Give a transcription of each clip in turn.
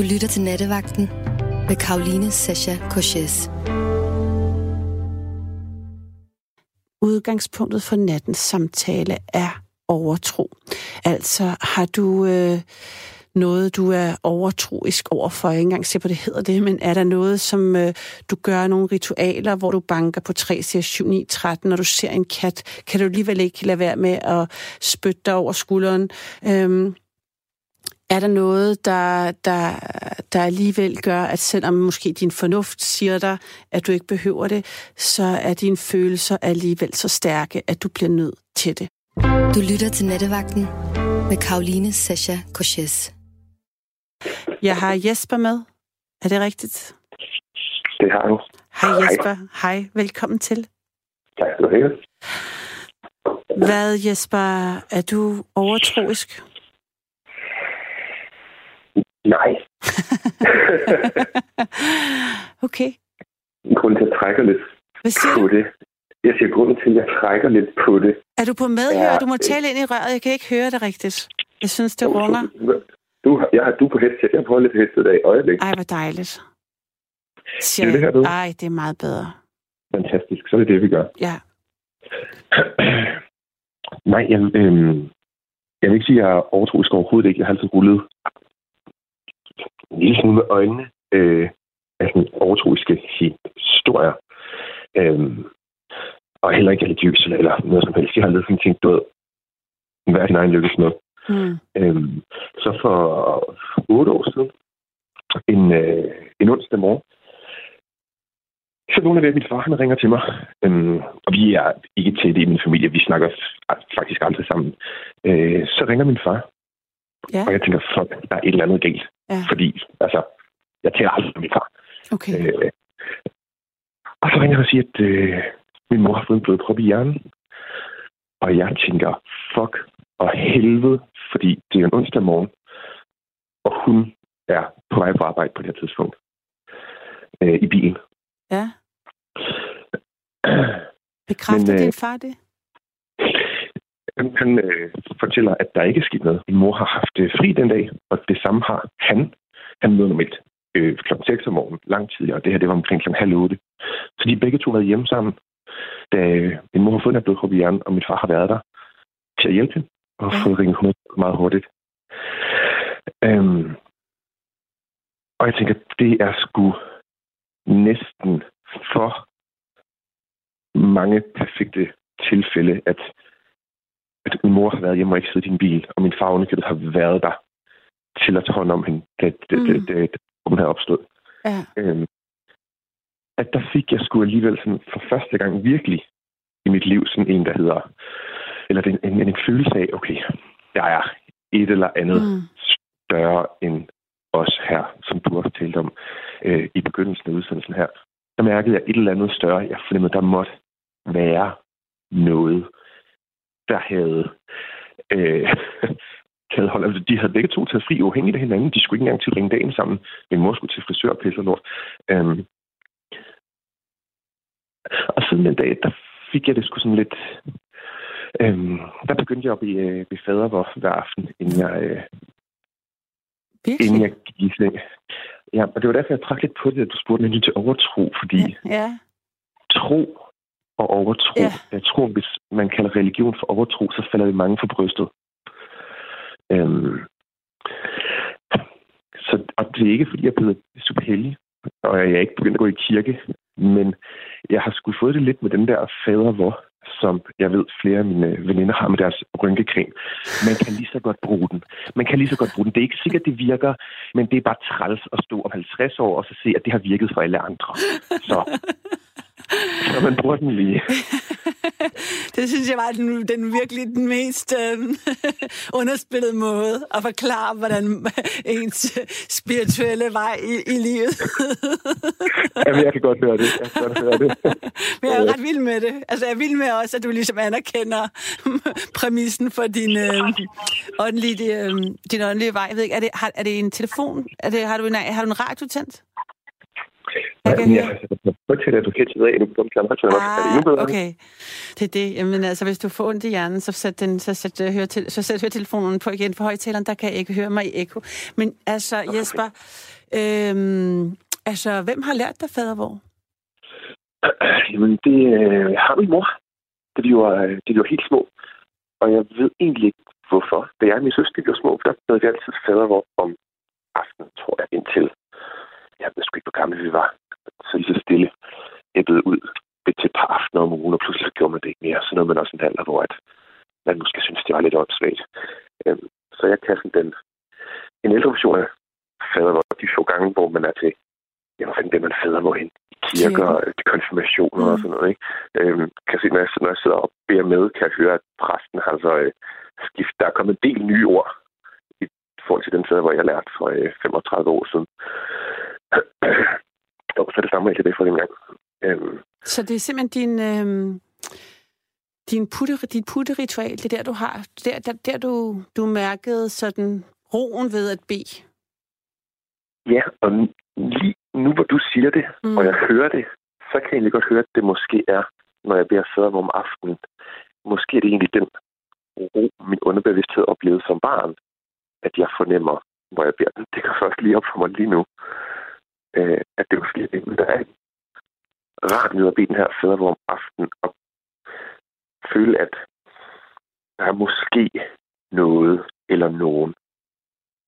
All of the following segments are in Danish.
Du lytter til Nattevagten med Karoline Sasha Korches. Udgangspunktet for nattens samtale er overtro. Altså har du øh, noget, du er overtroisk overfor? Jeg ikke engang se på, det hedder det, men er der noget, som øh, du gør nogle ritualer, hvor du banker på 3, 6, 7, 9, 13, når du ser en kat? Kan du alligevel ikke lade være med at spytte dig over skulderen? Øhm, er der noget, der, der, der alligevel gør, at selvom måske din fornuft siger dig, at du ikke behøver det, så er dine følelser alligevel så stærke, at du bliver nødt til det? Du lytter til Nattevagten med Karoline Sasha Korches. Jeg har Jesper med. Er det rigtigt? Det har du. Hej Jesper. Hej. Hej. Velkommen til. Tak skal du have. Hvad, Jesper, er du overtroisk? Nej. okay. Grunden til, at jeg trækker lidt Hvad siger på du? det. Jeg siger, grunden til, at jeg trækker lidt på det. Er du på medhør? Ja, Du må det- tale ind i røret. Jeg kan ikke høre det rigtigt. Jeg synes, det runger. Du, jeg har du er på headset. Jeg prøver lidt headset af i øjeblik. Ej, hvor dejligt. Siger Det er det her, du? Ej, det er meget bedre. Fantastisk. Så er det det, vi gør. Ja. Nej, jeg, øhm, jeg vil ikke sige, at jeg er overtroisk overhovedet ikke. Jeg har altid rullet en lille smule med øjnene øh, af sådan overtroiske historier. Øhm, og heller ikke religiøs eller, noget som helst. Jeg har aldrig sådan tænkt, du ved, hvad er din egen lykkes med? Mm. Øhm, så for otte år siden, en, øh, en onsdag morgen, så nogle af det, min far han ringer til mig. Øhm, og vi er ikke tætte i min familie. Vi snakker faktisk aldrig sammen. Øh, så ringer min far. Ja. Og jeg tænker, fuck, der er et eller andet galt. Ja. Fordi, altså, jeg taler aldrig med min far. Okay. Øh, og så ringer han og siger, at øh, min mor har fået en blodprop i hjernen. Og jeg tænker, fuck og helvede, fordi det er en onsdag morgen, og hun er på vej på arbejde på det her tidspunkt. Øh, I bilen. Ja. Bekræfter Men, øh, din far det? Han, han øh, fortæller, at der ikke er sket noget. Min mor har haft øh, fri den dag, og det samme har han. Han møder normalt øh, kl. 6 om morgenen, lang tidligere, og det her det var omkring kl. halv 8. Så de begge to været hjemme sammen, da øh, min mor har fået en blodprop i hjernen, og min far har været der til at hjælpe hende, og fået ringet 100 meget hurtigt. Øhm, og jeg tænker, det er sgu næsten for mange perfekte tilfælde, at at min mor har været hjemme og ikke siddet i din bil, og min far underkøbet har været der til at tage hånd om hende, da, da, Mm. da, da, da hun havde opstået. Ja. Øhm, at der fik jeg sgu alligevel sådan for første gang virkelig i mit liv sådan en, der hedder, eller en, en, en følelse af, okay, der er et eller andet Mm. større end os her, som du også talte om øh, i begyndelsen af udsendelsen her. Der mærkede jeg et eller andet større. Jeg fornemmede, der måtte være noget, der havde øh, taget hold. Altså, de havde begge to taget fri uafhængigt af hinanden. De skulle ikke engang til at ringe dagen sammen. Min mor skulle til frisør pisse og lort. Øhm, og siden den dag, der fik jeg det sgu sådan lidt... Øhm, der begyndte jeg at blive, øh, blive fader hver, hver aften, inden jeg, øh, Virkelig? inden jeg gik i seng. Ja, og det var derfor, jeg trak lidt på det, at du spurgte mig til overtro, fordi Ja. ja. tro og overtro. Ja. Jeg tror, hvis man kalder religion for overtro, så falder vi mange for brystet. Øhm, så, og det er ikke, fordi jeg er blevet super heldig, og jeg er ikke begyndt at gå i kirke, men jeg har sgu fået det lidt med den der fader hvor, som jeg ved flere af mine veninder har med deres rynkecreme. Man kan lige så godt bruge den. Man kan lige så godt bruge den. Det er ikke sikkert, det virker, men det er bare træls at stå om 50 år og så se, at det har virket for alle andre. Så, så man bruger den lige. det synes jeg var den, den virkelig den mest øh, underspillede måde at forklare, hvordan ens spirituelle vej i, i livet. Jamen, jeg kan godt høre det. Jeg kan godt høre det. Men jeg er ret vild med det. Altså, jeg er vild med også, at du ligesom anerkender præmissen for din, øh, åndelige, øh, din åndelige vej. Jeg ved ikke, er det, har, er det en telefon? Er det, har, du en, har du en radio tændt? Jamen, du kan højtaler, ah, det okay. Det er det. Jamen altså, hvis du får ondt i hjernen, så sæt, den, så sæt, uh, til, så sæt høretelefonen på igen, for højtaleren, der kan jeg ikke høre mig i ekko. Men altså, okay. Jesper, øhm, altså, hvem har lært dig fadervor? Jamen, det øh, har min mor. Det de var, det de var helt små. Og jeg ved egentlig ikke, hvorfor. Da jeg og min søster blev små, der havde vi altid fadervor om aftenen, tror jeg, indtil jeg ved sgu ikke, hvor gamle vi var. Så lige så stille æbbede ud til et par aftener om ugen, og pludselig gjorde man det ikke mere. Så nåede man også en alder, hvor at man måske synes, det var lidt åndssvagt. Øhm, så jeg kan sådan den, en ældre version af fader, hvor de få gange, hvor man er til, jeg hvor fanden det, man fader hvor hen? I kirker, ja. til konfirmationer mm. og sådan noget. Ikke? Øhm, kan jeg se, når jeg, når jeg sidder og beder med, kan jeg høre, at præsten har så øh, skift. Der er kommet en del nye ord i forhold til den fader, hvor jeg lærte for øh, 35 år siden. Jo, så det samme, jeg det for den gang. Øhm. Så det er simpelthen din, øhm, din putte, dit putteritual, det er der, du har, der, der, der du, du mærkede sådan roen ved at bede? Ja, og lige nu, hvor du siger det, mm. og jeg hører det, så kan jeg egentlig godt høre, at det måske er, når jeg beder før om aftenen, måske er det egentlig den ro, min underbevidsthed oplevede som barn, at jeg fornemmer, hvor jeg beder den. Det kan først lige op for mig lige nu øh, at det måske er det, der er rart ved at bede den her fadervor om aftenen og føle, at der er måske noget eller nogen,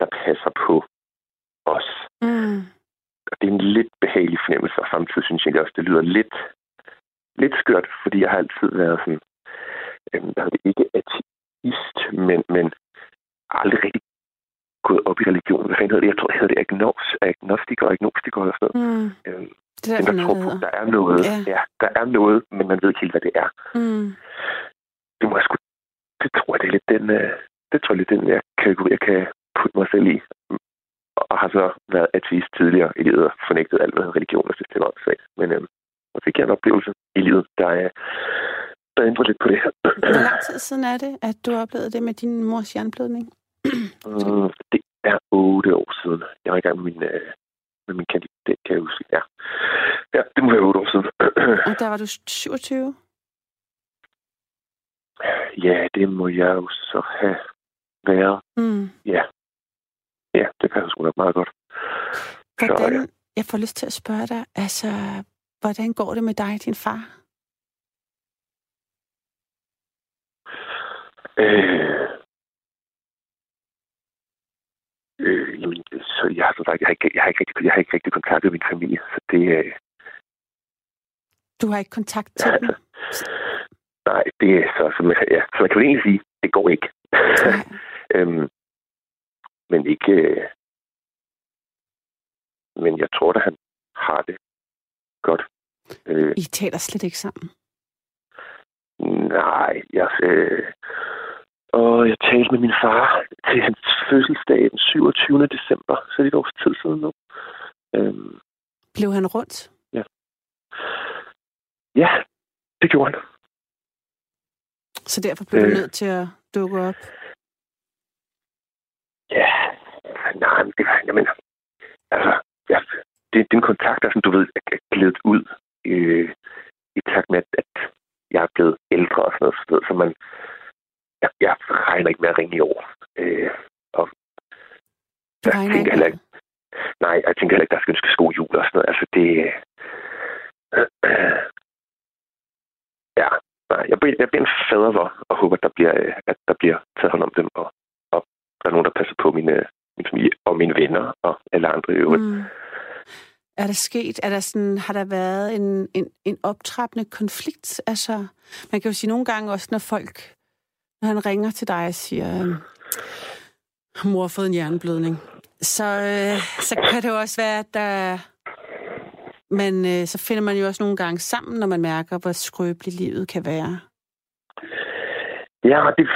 der passer på os. Mm. Og det er en lidt behagelig fornemmelse, og samtidig synes jeg også, det lyder lidt, lidt skørt, fordi jeg har altid været sådan, øh, jeg det ikke ateist, men, men aldrig rigtig gået op i religion. Hvad fanden hedder det? Jeg tror, det hedder det agnos, agnostiker og agnostiker eller sådan noget. Mm. Øhm, det er der tror på, der er noget. Ja. ja. der er noget, men man ved ikke helt, hvad det er. Mm. Det må jeg sgu... Det tror jeg, det er lidt den... Uh, det tror jeg lidt den, jeg kan, jeg kan putte mig selv i. Og har så været ateist tidligere i livet og fornægtet alt, hvad religion og synes, det var svagt. Men øhm, jeg fik en oplevelse i livet, der er der ændrer lidt på det. Hvor lang tid siden er det, at du oplevede det med din mors jernblødning? Mm, det er otte år siden. Jeg var i gang med min, øh, med min kandidat, kan jeg huske. Ja. ja, det må være otte år siden. Og der var du 27? Ja, det må jeg jo så have været. Mm. Ja. Ja, det kan jeg sgu nok meget godt. Hvordan, så, ja. Jeg får lyst til at spørge dig, altså, hvordan går det med dig og din far? Øh, Øh, jamen, så jeg har, sagt, jeg, har ikke, jeg, har ikke rigtig, jeg har ikke rigtig kontakt med min familie, så det... Øh... Du har ikke kontakt til ja, dem? Altså, nej, det er så, så, man, ja, så man kan jo egentlig sige, det går ikke. øhm, men ikke... Øh... Men jeg tror, at han har det godt. Øh... I taler slet ikke sammen? Nej, jeg... Øh... Og jeg talte med min far til hans fødselsdag den 27. december, så det er et års tid siden nu. Øhm, Blev han rundt? Ja. Ja, det gjorde han. Så derfor blev øh, du nødt til at dukke op? Ja, nej, men det var, jamen, altså, ja, det, det er en kontakt, der, som du ved, er glædet ud øh, i takt med, at jeg er blevet ældre og sådan noget, så man, jeg, jeg regner ikke med at ringe i år. Øh, og du jeg tænker heller ikke, nej, jeg tænker heller ikke, der skal ønske god jul og sådan noget. Altså, det... Øh, øh, ja, nej, jeg bliver, jeg bliver en fader og håber, at der bliver, at der bliver taget hånd om dem, og, og der er nogen, der passer på mine, min familie og mine venner og alle andre i øvrigt. Mm. Er der sket, er der sådan, har der været en, en, en optrappende konflikt? Altså, man kan jo sige nogle gange også, når folk når han ringer til dig og siger, mor har fået en hjerneblødning, så, øh, så kan det jo også være, at der... Men øh, så finder man jo også nogle gange sammen, når man mærker, hvor skrøbeligt livet kan være. Ja, det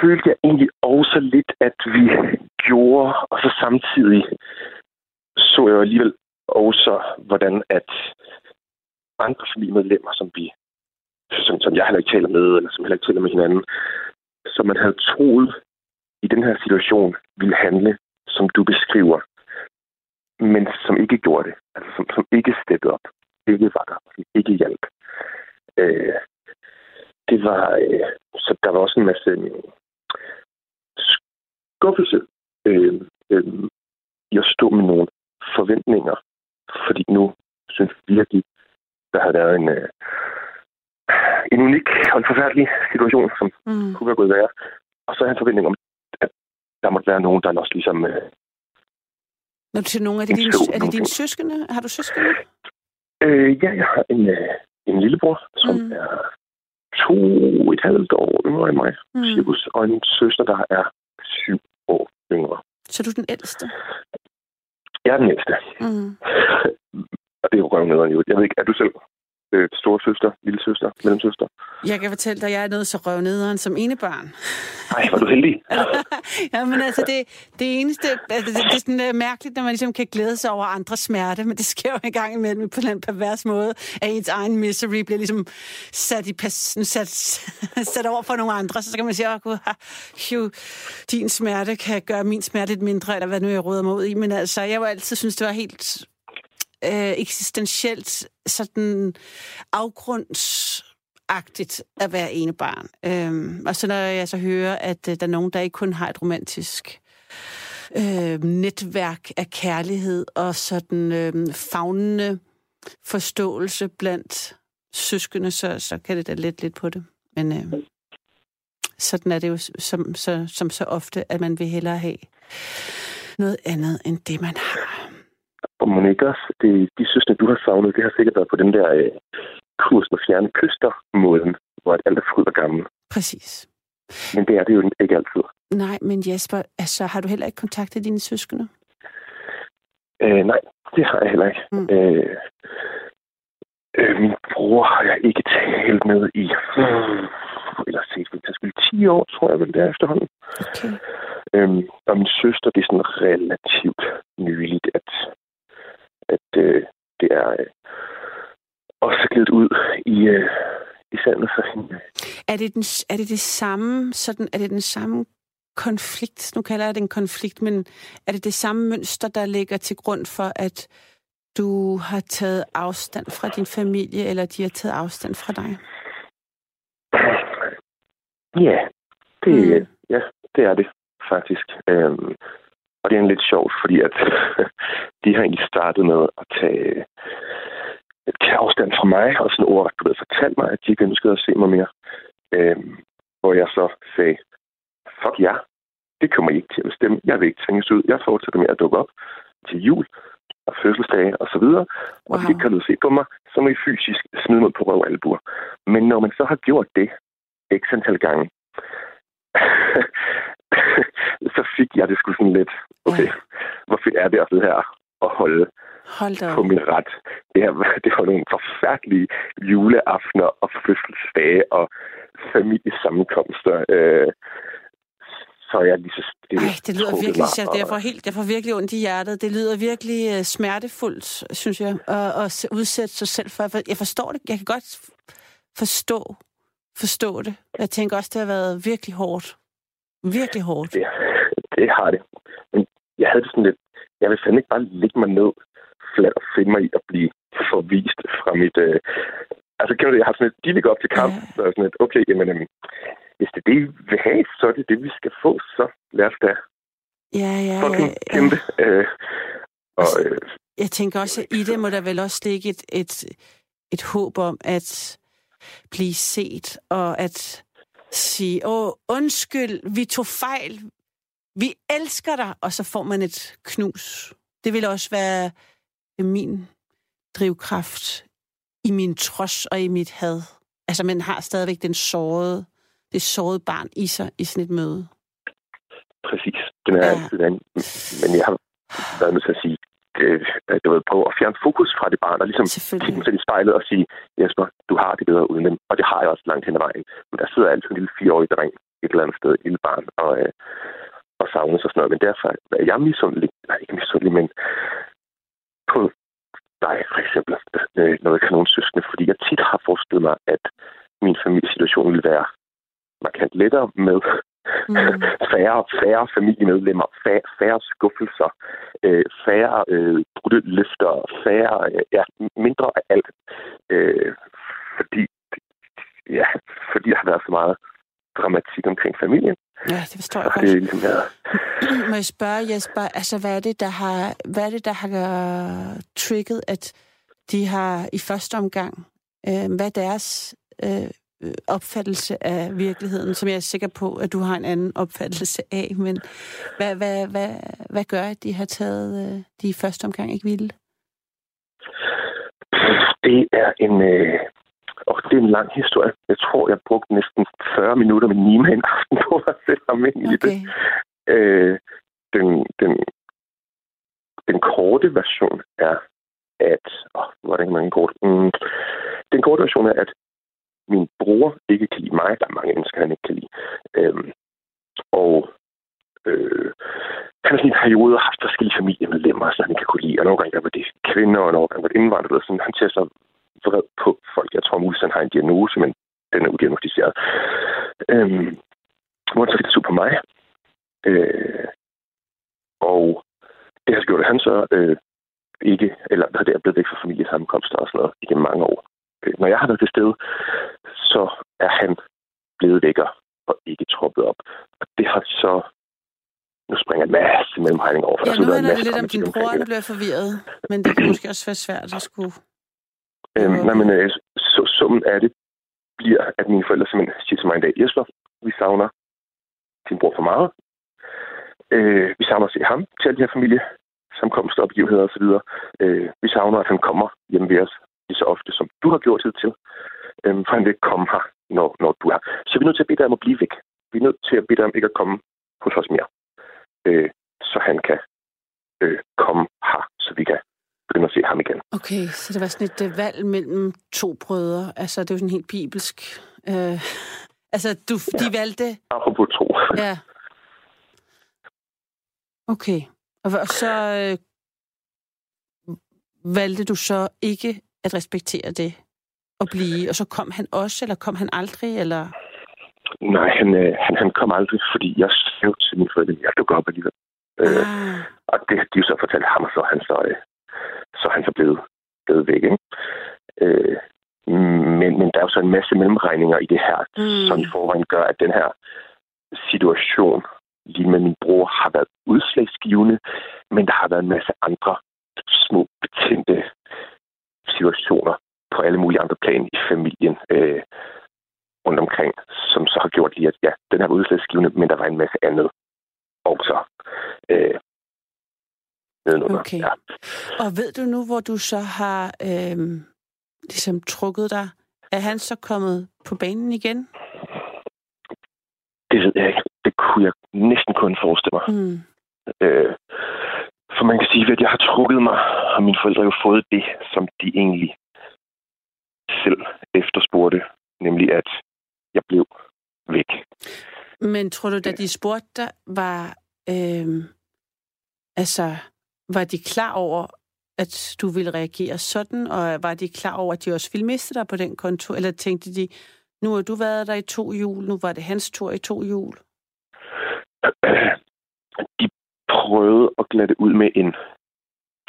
følte jeg egentlig også lidt, at vi gjorde, og så samtidig så jeg alligevel også, hvordan at andre familiemedlemmer, som vi som, som jeg heller ikke taler med, eller som heller ikke taler med hinanden, som man havde troet i den her situation ville handle, som du beskriver, men som ikke gjorde det. Altså som, som ikke steppede op. ikke var der, som ikke hjalp. Øh, det var, øh, så der var også en masse øh, skuffelse øh, øh, i at stå med nogle forventninger, fordi nu synes vi virkelig, der har været en, øh, en unik og en forfærdelig situation, som mm. kunne være gået værre. Og så har jeg en forventning om, at der måtte være nogen, der også ligesom... Øh, Når du siger nogen, er det, din, er det dine søskende? Har du søskende? Øh, ja, jeg har en, øh, en lillebror, som mm. er to et halvt år yngre end mig, mm. cirkus, og en søster, der er syv år yngre. Så er du den ældste? Jeg er den ældste. Mm. og det er jo røvnederen Jeg ved ikke, er du selv øh, store søster, lille søster, mellemsøster. Jeg kan fortælle dig, at jeg er noget så røvnederen som ene barn. Nej, var du heldig. ja, men altså, det, det eneste... Altså, det, det er sådan uh, mærkeligt, når man ligesom kan glæde sig over andres smerte, men det sker jo en gang imellem på en pervers måde, at ens egen misery bliver ligesom sat, i pas, sat, sat over for nogle andre, så, så kan man sige, åh oh, gud, din smerte kan gøre min smerte lidt mindre, eller hvad nu jeg råder mig ud i, men altså, jeg har altid synes, det var helt øh, eksistentielt sådan afgrundsagtigt at være ene barn. Øhm, og så når jeg så hører, at øh, der er nogen, der ikke kun har et romantisk øh, netværk af kærlighed og sådan øh, fagnende forståelse blandt søskende, så, så kan det da let lidt på det. Men øh, sådan er det jo som så, som så ofte, at man vil hellere have noget andet end det, man har. Og Monika, det, de søstre, du har savnet, det har sikkert været på den der øh, kurs på fjerne kyster-måden, hvor alt er fryd og gammel. Præcis. Men det er det jo ikke altid. Nej, men Jesper, altså, har du heller ikke kontaktet dine søskende? Øh, nej, det har jeg heller ikke. Mm. Øh, øh, min bror har jeg ikke talt med i, hmm, eller set, det skulle 10 år, tror jeg vel, det er efterhånden. Okay. Øhm, og min søster, det er sådan relativt nyligt, at at øh, det er øh, også glædet ud i, øh, i sandet for hende. Er det, den, er det det samme, sådan, er det den samme konflikt, nu kalder jeg det en konflikt, men er det det samme mønster, der ligger til grund for, at du har taget afstand fra din familie, eller de har taget afstand fra dig? Ja, det, mm. ja, det er det faktisk. Øhm, og det er en lidt sjovt, fordi at de har egentlig startet med at tage et afstand fra mig, og sådan ord, du ved, fortalt mig, at de ikke ønskede at se mig mere. Øhm, hvor jeg så sagde, fuck ja, det kommer I ikke til at bestemme. Jeg vil ikke tvinges ud. Jeg fortsætter med at dukke op til jul og fødselsdage og så videre. Og wow. hvis I ikke kan se på mig, så må I fysisk smide mig på røv og albuer. Men når man så har gjort det x antal gange, så fik jeg det sgu sådan lidt, okay, ja. hvor fedt er det at sidde her og holde Hold på min ret. Det, her, det var nogle forfærdelige juleaftener og fødselsdage og familiesammenkomster. Øh, så jeg lige så stille Ej, det lyder virkelig, mig, og... jeg, får helt, jeg får virkelig ondt i hjertet. Det lyder virkelig uh, smertefuldt, synes jeg, at, at udsætte sig selv for. Jeg forstår det. Jeg kan godt forstå, forstå det. Jeg tænker også, det har været virkelig hårdt. Virkelig hårdt. Det, det har det. Jeg havde det sådan lidt... Jeg vil fandme ikke bare lægge mig ned flat og finde mig i at blive forvist fra mit... Øh... Altså, kan du det? Jeg har sådan et... De op til kamp, ja. så er sådan et... Okay, jamen, jamen, hvis det er det, I vil have, så er det det, vi skal få, så lad os da ja, ja, fucking ja, ja. kæmpe. Øh, og, øh, jeg tænker også, at i det må der vel også ligge et, et, et håb om at blive set, og at sige, åh, undskyld, vi tog fejl, vi elsker dig, og så får man et knus. Det vil også være min drivkraft i min trods og i mit had. Altså, man har stadigvæk den sårede, det sårede barn i sig i sådan et møde. Præcis. Den er ja. altid den. Men jeg har været nødt til at sige, øh, du ved, prøve at fjerne fokus fra det barn, og ligesom kigge sig i spejlet og sige, Jesper, du har det bedre uden dem. Og det har jeg også langt hen ad vejen. Men der sidder altid en lille fireårig dreng et eller andet sted, et lille barn, og, øh, og savner sig sådan noget. Men derfor er jeg misundelig, nej, ikke misundelig, men på dig for eksempel, øh, når jeg kan nogen søskende, fordi jeg tit har forestillet mig, at min familiesituation ville være markant lettere med Mm. færre, færre familiemedlemmer, færre, færre skuffelser, øh, færre øh, brudte løfter, færre, øh, ja, mindre af alt. Øh, fordi, ja, fordi der har været så meget dramatik omkring familien. Ja, det forstår jeg godt. Det, ligesom, ja. Må jeg spørge, Jesper, altså hvad er det, der har, hvad er det, der har trigget, at de har i første omgang, øh, hvad er deres øh, opfattelse af virkeligheden, som jeg er sikker på, at du har en anden opfattelse af, men hvad, hvad, hvad, hvad gør, at de har taget øh, de i første omgang ikke ville? Det er en, øh, og det er en lang historie. Jeg tror, jeg brugte næsten 40 minutter med Nima en aften på at sætte ham ind okay. i det. Øh, den, den, den korte version er, at... Åh, hvor er det ikke mange kort? Mm, den korte version er, at min bror ikke kan lide mig. Der er mange mennesker, han ikke kan lide. Øhm, og øh, han har sådan en periode haft forskellige familiemedlemmer, så han ikke kan kunne lide. Og nogle gange var det kvinder, og nogle gange var det indvandrere. Sådan, han så vred på folk. Jeg tror muligvis, han har en diagnose, men den er udiagnostiseret. Øhm, hvor så det på mig. Øh, og det har gjort, at han så øh, ikke, eller hvad det er blevet væk fra familiesammenkomster og sådan noget igennem mange år. Øh, når jeg har været til stede, så er han blevet vækker og ikke troppet op. Og det har så... Nu springer en masse mellemregning over. For ja, nu handler det lidt om din bror, der bliver forvirret. Men det kan måske også være svært at skulle... Øhm, nej, men øh, så, summen af det bliver, at mine forældre simpelthen siger til mig en dag, Jesper, vi savner din bror for meget. Øh, vi savner at se ham til alle de her familie samkomster og begivenheder osv. Øh, vi savner, at han kommer hjem ved os lige så ofte, som du har gjort det til. Øh, for han vil ikke komme her, når, når du er Så vi er nødt til at bede dig om at blive væk. Vi er nødt til at bede dig om ikke at komme hos os mere. Øh, så han kan øh, komme her, så vi kan begynde at se ham igen. Okay, så det var sådan et uh, valg mellem to brødre. Altså, det er jo sådan helt bibelsk. Uh, altså, du, ja. de valgte... Apropos to. Ja. Okay. Og så øh, valgte du så ikke at respektere det og blive, og så kom han også, eller kom han aldrig, eller? Nej, han, øh, han, han kom aldrig, fordi jeg skrev til min forældre, at jeg dukker op alligevel. Øh, ah. Øh, og det de jo så fortalt ham, og så han så, øh, så han så blevet, blevet væk. Ikke? Øh, men, men der er jo så en masse mellemregninger i det her, mm. som i forvejen gør, at den her situation lige med min bror har været udslagsgivende, men der har været en masse andre små betændte situationer på alle mulige andre plan i familien øh, rundt omkring, som så har gjort lige, at ja, den her var udslagsgivende, men der var en masse andet også øh, nedenunder. Okay. Ja. Og ved du nu, hvor du så har øh, ligesom trukket dig? Er han så kommet på banen igen? Det ved jeg ikke. Det kunne jeg næsten kun forestille mig. Mm. Øh, for man kan sige, at jeg har trukket mig, og mine forældre har jo fået det, som de egentlig selv efterspurgte, nemlig at jeg blev væk. Men tror du, da de spurgte dig, var, øh, altså, var de klar over, at du ville reagere sådan, og var de klar over, at de også ville miste dig på den konto, eller tænkte de, nu har du været der i to jul, nu var det hans tur i to jul? De prøvede at glatte ud med en,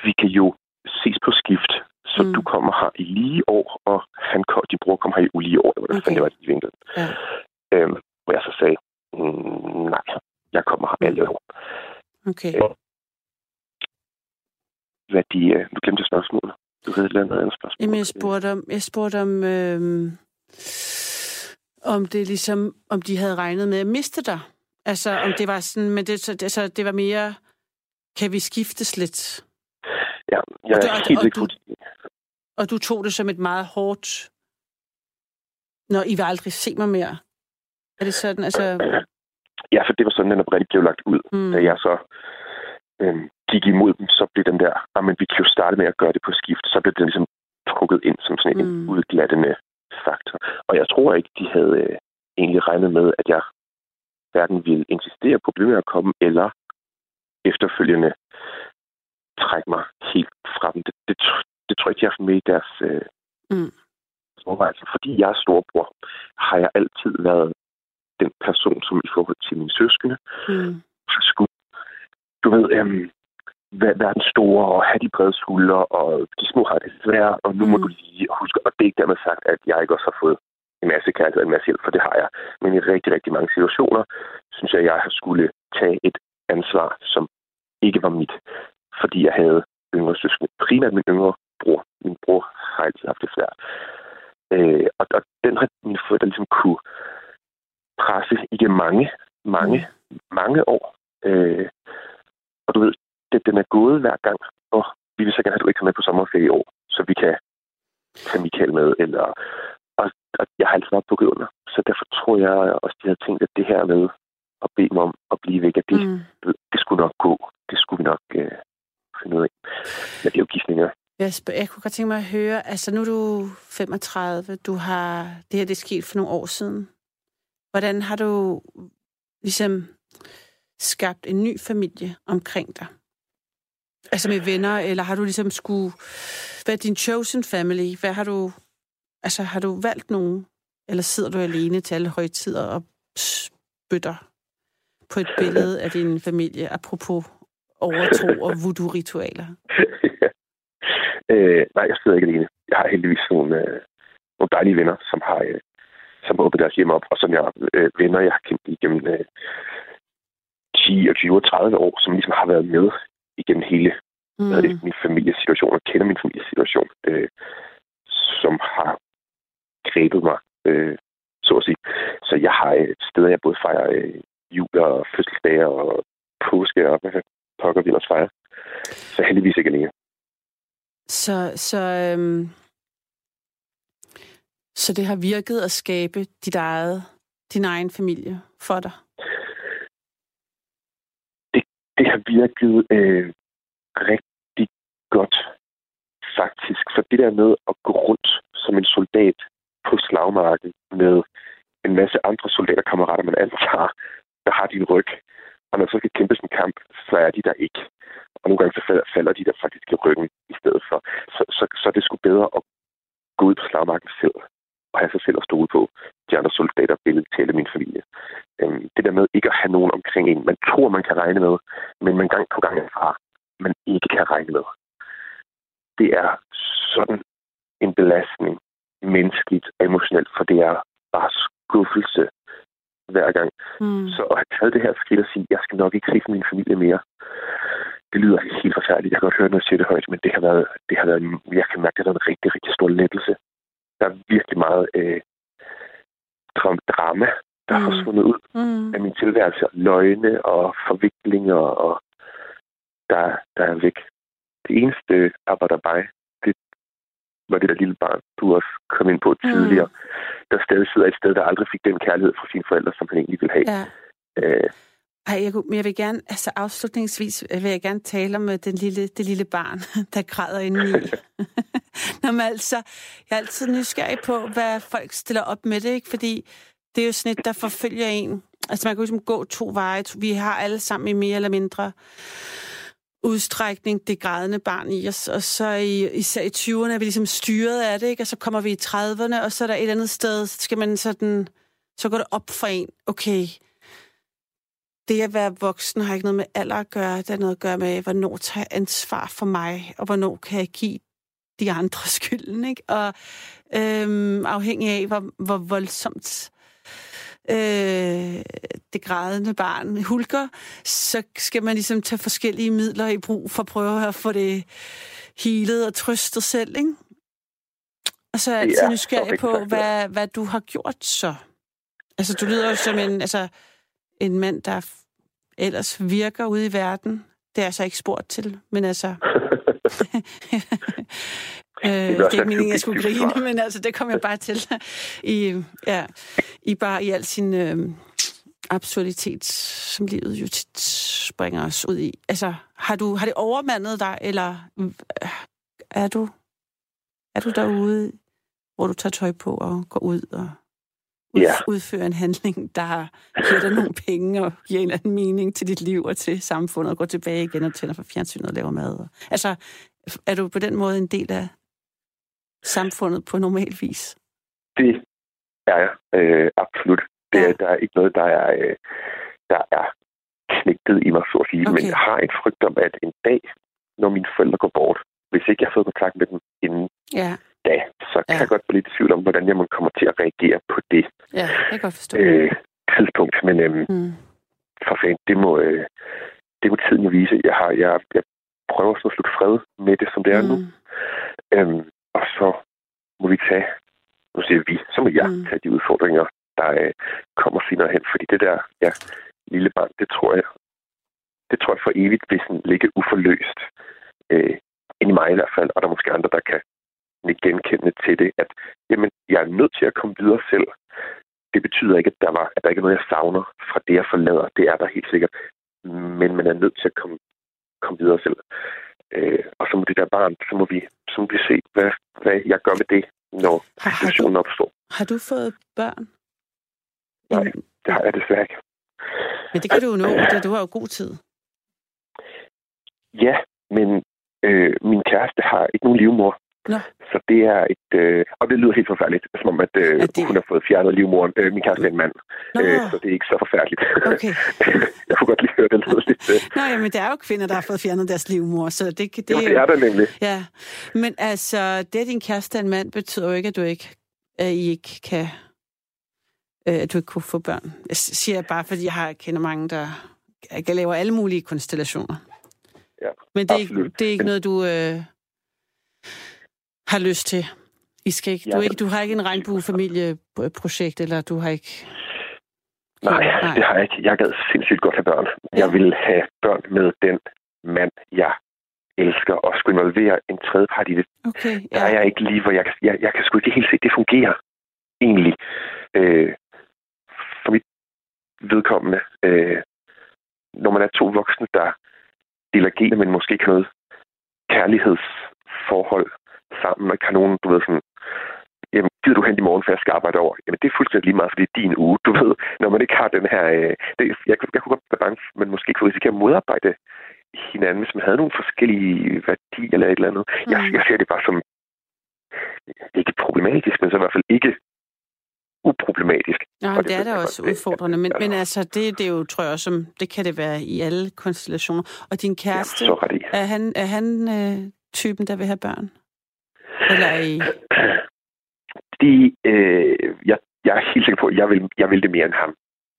vi kan jo ses på skift, så mm. du kommer her i lige år, og han, din bror kommer her i ulige år, eller hvordan okay. det var i vinkel. Ja. Øhm, hvor jeg så sagde, mm, nej, jeg kommer her alle år. Okay. Øh, hvad de, øh, du glemte spørgsmålet. Du havde et eller andet spørgsmål. Jamen, jeg spurgte om, jeg spurgte om, øh, om det ligesom, om de havde regnet med at miste dig. Altså, om det var sådan, men det, så, det, så det var mere, kan vi skiftes lidt? Ja, jeg og du, er helt og, du, og du tog det som et meget hårdt, når I vil aldrig se mig mere. Er det sådan, altså... Ja, for det var sådan, den oprindeligt blev lagt ud. Mm. Da jeg så øhm, gik imod dem, så blev den der, ah, men vi kan jo starte med at gøre det på skift, så blev den ligesom trukket ind som sådan en mm. udglattende faktor. Og jeg tror ikke, de havde øh, egentlig regnet med, at jeg hverken ville insistere på at at komme, eller efterfølgende trække mig helt fra dem. Det, det, det tror jeg ikke, de har haft med i deres øh, mm. overvejelser. Fordi jeg er storbror, har jeg altid været den person, som i forhold til mine søskende, Mm. skulle, du ved, øhm, være, være den store og have de brede skuldre, og de små har det svært, og nu mm. må Mm. du lige huske, og det er ikke dermed sagt, at jeg ikke også har fået en masse kærlighed og en masse hjælp, for det har jeg. Men i rigtig, rigtig mange situationer, synes jeg, jeg har skulle tage et ansvar, som ikke var mit, fordi jeg havde yngre søskende. Primært min yngre bror. Min bror har altid haft det svært. Øh, og, og den har mine forældre ligesom kunne presse igennem mange, mange, mange år. Øh, og du ved, det, den er gået hver gang, og vi vil så gerne have, at du ikke kommer med på sommerferie i år, så vi kan tage Michael med, eller og, og jeg har altid været bukket under. Så derfor tror jeg også, de havde tænkt, at det her med at bede mig om at blive væk, at det, Mm. mm. det skulle nok gå. Det skulle vi nok øh, finde ud af. Men det er jo gidsninger. Jeg, jeg kunne godt tænke mig at høre, altså nu er du 35, du har, det her det er sket for nogle år siden. Hvordan har du ligesom skabt en ny familie omkring dig? Altså med venner, eller har du ligesom skulle, hvad er din chosen family? Hvad har du, altså har du valgt nogen? Eller sidder du alene til alle højtider og spytter på et billede af din familie, apropos overtro og voodoo-ritualer? øh, nej, jeg sidder ikke alene. Jeg har heldigvis nogle, øh, nogle dejlige venner, som har, øh, som har åbnet deres hjem op, og som jeg øh, venner, jeg har kendt igennem øh, 10 og 20 og 30 år, som ligesom har været med igennem hele mm. Det, min familiesituation, og kender min familiesituation, øh, som har grebet mig, øh, så at sige. Så jeg har øh, steder, jeg både fejrer øh, jul og fødselsdage og påske, og hvad pokker vi ellers fejrer. Så heldigvis ikke alene. Så, så, øhm, så det har virket at skabe dit eget, din egen familie for dig? Det har virket øh, rigtig godt, faktisk. For det der med at gå rundt som en soldat på slagmarken med en masse andre soldaterkammerater, man antager, der har din ryg. Og når så skal kæmpe en kamp, så er de der ikke. Og nogle gange så falder, falder de der faktisk i ryggen i stedet for. Så, så, så er det sgu bedre at gå ud på slagmarken selv og have sig selv at stole på. De andre soldater vil tale min familie. Øhm, det der med ikke at have nogen omkring en, man tror, man kan regne med, men man gang på gang erfarer, man ikke kan regne med. Det er sådan en belastning, menneskeligt og emotionelt, for det er bare skuffelse hver gang. Mm. Så at have taget det her skridt og sige, jeg skal nok ikke se min familie mere, det lyder helt forfærdeligt. Jeg kan godt høre, når jeg siger det højt, men det har været, det har været jeg kan mærke, at det har været en rigtig, rigtig stor lettelse. Der er virkelig meget øh, dram- drama, der mm. har Mm. forsvundet ud Mm. af min tilværelse. Løgne og forviklinger, og der, der er væk. Det eneste arbejder bare, det var det der lille barn, du også kom ind på tidligere, mm. der stadig sidder et sted, der aldrig fik den kærlighed fra sine forældre, som han egentlig ville have. Ja. Øh, Ej, jeg, men jeg vil gerne, altså afslutningsvis vil jeg gerne tale om øh, den lille, det lille barn, der græder indeni. Nå, men altså, jeg er altid nysgerrig på, hvad folk stiller op med det, ikke? Fordi det er jo sådan et, der forfølger en. Altså, man kan jo ligesom gå to veje. Vi har alle sammen i mere eller mindre udstrækning det grædende barn i os, og så i, især i 20'erne er vi ligesom styret af det, ikke? og så kommer vi i 30'erne, og så er der et andet sted, så skal man sådan, så går det op for en, okay, det at være voksen har ikke noget med alder at gøre, det har noget at gøre med, hvornår tager jeg ansvar for mig, og hvornår kan jeg give de andre skylden, ikke? Og øhm, afhængig af, hvor, hvor voldsomt øh, det grædende barn hulker, så skal man ligesom tage forskellige midler i brug for at prøve at få det healet og trøstet selv, ikke? Og så er jeg altid er nysgerrig på, hvad, hvad du har gjort så. Altså, du lyder jo som en, altså, en mand, der ellers virker ude i verden. Det er jeg så ikke spurgt til, men altså... øh, det er også ikke meningen, at jeg skulle grine, men altså, det kom jeg bare til i, ja, i bare i al sin øh, absurditet, som livet jo tit springer os ud i. Altså, har, du, har det overmandet dig, eller øh, er du, er du derude, hvor du tager tøj på og går ud og Ja. udfører en handling, der giver dig nogle penge og giver en eller anden mening til dit liv og til samfundet, og går tilbage igen og tænder for fjernsynet og laver mad. Altså, er du på den måde en del af samfundet på normal vis? Det er jeg øh, absolut. Det, ja. Der er ikke noget, der er, øh, der er knægtet i mig, så at sige. Okay. Men jeg har en frygt om, at en dag, når mine forældre går bort, hvis ikke jeg har fået kontakt med dem inden ja. Da, så kan ja. jeg godt blive lidt i tvivl om, hvordan jeg kommer til at reagere på det. Ja, det kan godt forstå. Øh, tidspunkt. Men øhm, mm. for fanden, det må, øh, det må tiden jo vise. Jeg, har, jeg, jeg prøver sådan at slutte fred med det, som det er mm. nu. Øhm, og så må vi tage, nu siger vi, så må jeg mm. tage de udfordringer, der øh, kommer senere hen. Fordi det der ja, lille barn, det tror jeg, det tror jeg for evigt vil sådan ligge uforløst. Øh, ind i mig i hvert fald, og der er måske andre, der kan genkende til det, at jamen, jeg er nødt til at komme videre selv. Det betyder ikke, at der, var, at der ikke er noget, jeg savner fra det, jeg forlader. Det er der helt sikkert. Men man er nødt til at komme, komme videre selv. Øh, og så må det der barn, så må vi, så må vi se, hvad, hvad jeg gør med det, når situationen opstår. Har du fået børn? Nej, det har jeg desværre ikke. Men det kan du jo nå, det, du har jo god tid. Ja, men øh, min kæreste har ikke nogen livmor. Nå. Så det er et... Øh, og det lyder helt forfærdeligt, som om, at øh, det... hun har fået fjernet livmoren. Øh, min kæreste er en mand, øh, så det er ikke så forfærdeligt. Okay. jeg kunne godt lige høre, det lyder lidt... Øh. Nå, jamen, det er jo kvinder, der har fået fjernet deres livmor, så det, det, det, jo, det er der nemlig. Ja, men altså, det at din kæreste er en mand, betyder jo ikke, at du ikke, at I ikke kan... Øh, at du ikke kunne få børn. Jeg siger bare, fordi jeg har, kender mange, der jeg laver alle mulige konstellationer. Ja, Men det er, ikke, det er ikke noget, du... Øh, har lyst til. I skal ikke, du, ikke, du har ikke en regnbuefamilieprojekt, eller du har ikke... Nej, Nej, det har jeg ikke. Jeg gad sindssygt godt have børn. Jeg vil have børn med den mand, jeg elsker, og skulle involvere en tredje part i det. Okay, ja. Der er jeg ikke lige, hvor jeg, jeg, jeg kan sgu ikke helt se, det fungerer egentlig. Øh, for mit vedkommende, øh, når man er to voksne, der deler gener, men måske ikke noget kærlighedsforhold, sammen, og kan nogen, du ved, sådan, jamen, gider du hen i morgen, for jeg skal arbejde over? Jamen, det er fuldstændig lige meget, for det er din uge, du ved. Når man ikke har den her... Øh, det, jeg, jeg kunne godt være bange, men måske kunne risikere at modarbejde hinanden, hvis man havde nogle forskellige værdier eller et eller andet. Mm. Jeg, jeg ser det bare som ikke problematisk, men så i hvert fald ikke uproblematisk. Ja, det, det er da også udfordrende, men, men altså, det, det er jo, tror jeg, som det kan det være i alle konstellationer. Og din kæreste, ja, er han, er han øh, typen, der vil have børn? Eller I... De, øh, jeg, jeg er helt sikker på, at jeg vil, jeg vil det mere end ham.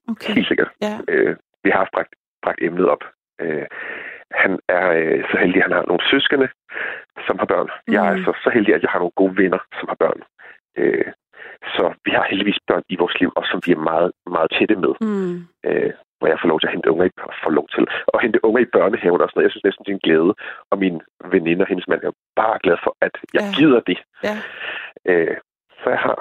Okay. Helt sikkert. Ja. Øh, vi har bragt, bragt emnet op. Øh, han er øh, så heldig, at han har nogle søskende, som har børn. Mm. Jeg er mm. så, så heldig, at jeg har nogle gode venner, som har børn. Øh, så vi har heldigvis børn i vores liv, og som vi er meget, meget tætte med. Mm. Øh, hvor jeg får lov til at hente unger i, får lov til at hente unger i børnehaven og sådan noget. Jeg synes næsten, det er en glæde. Og min veninde og hendes mand er bare glad for, at jeg ja. gider det. Ja. Øh, så jeg har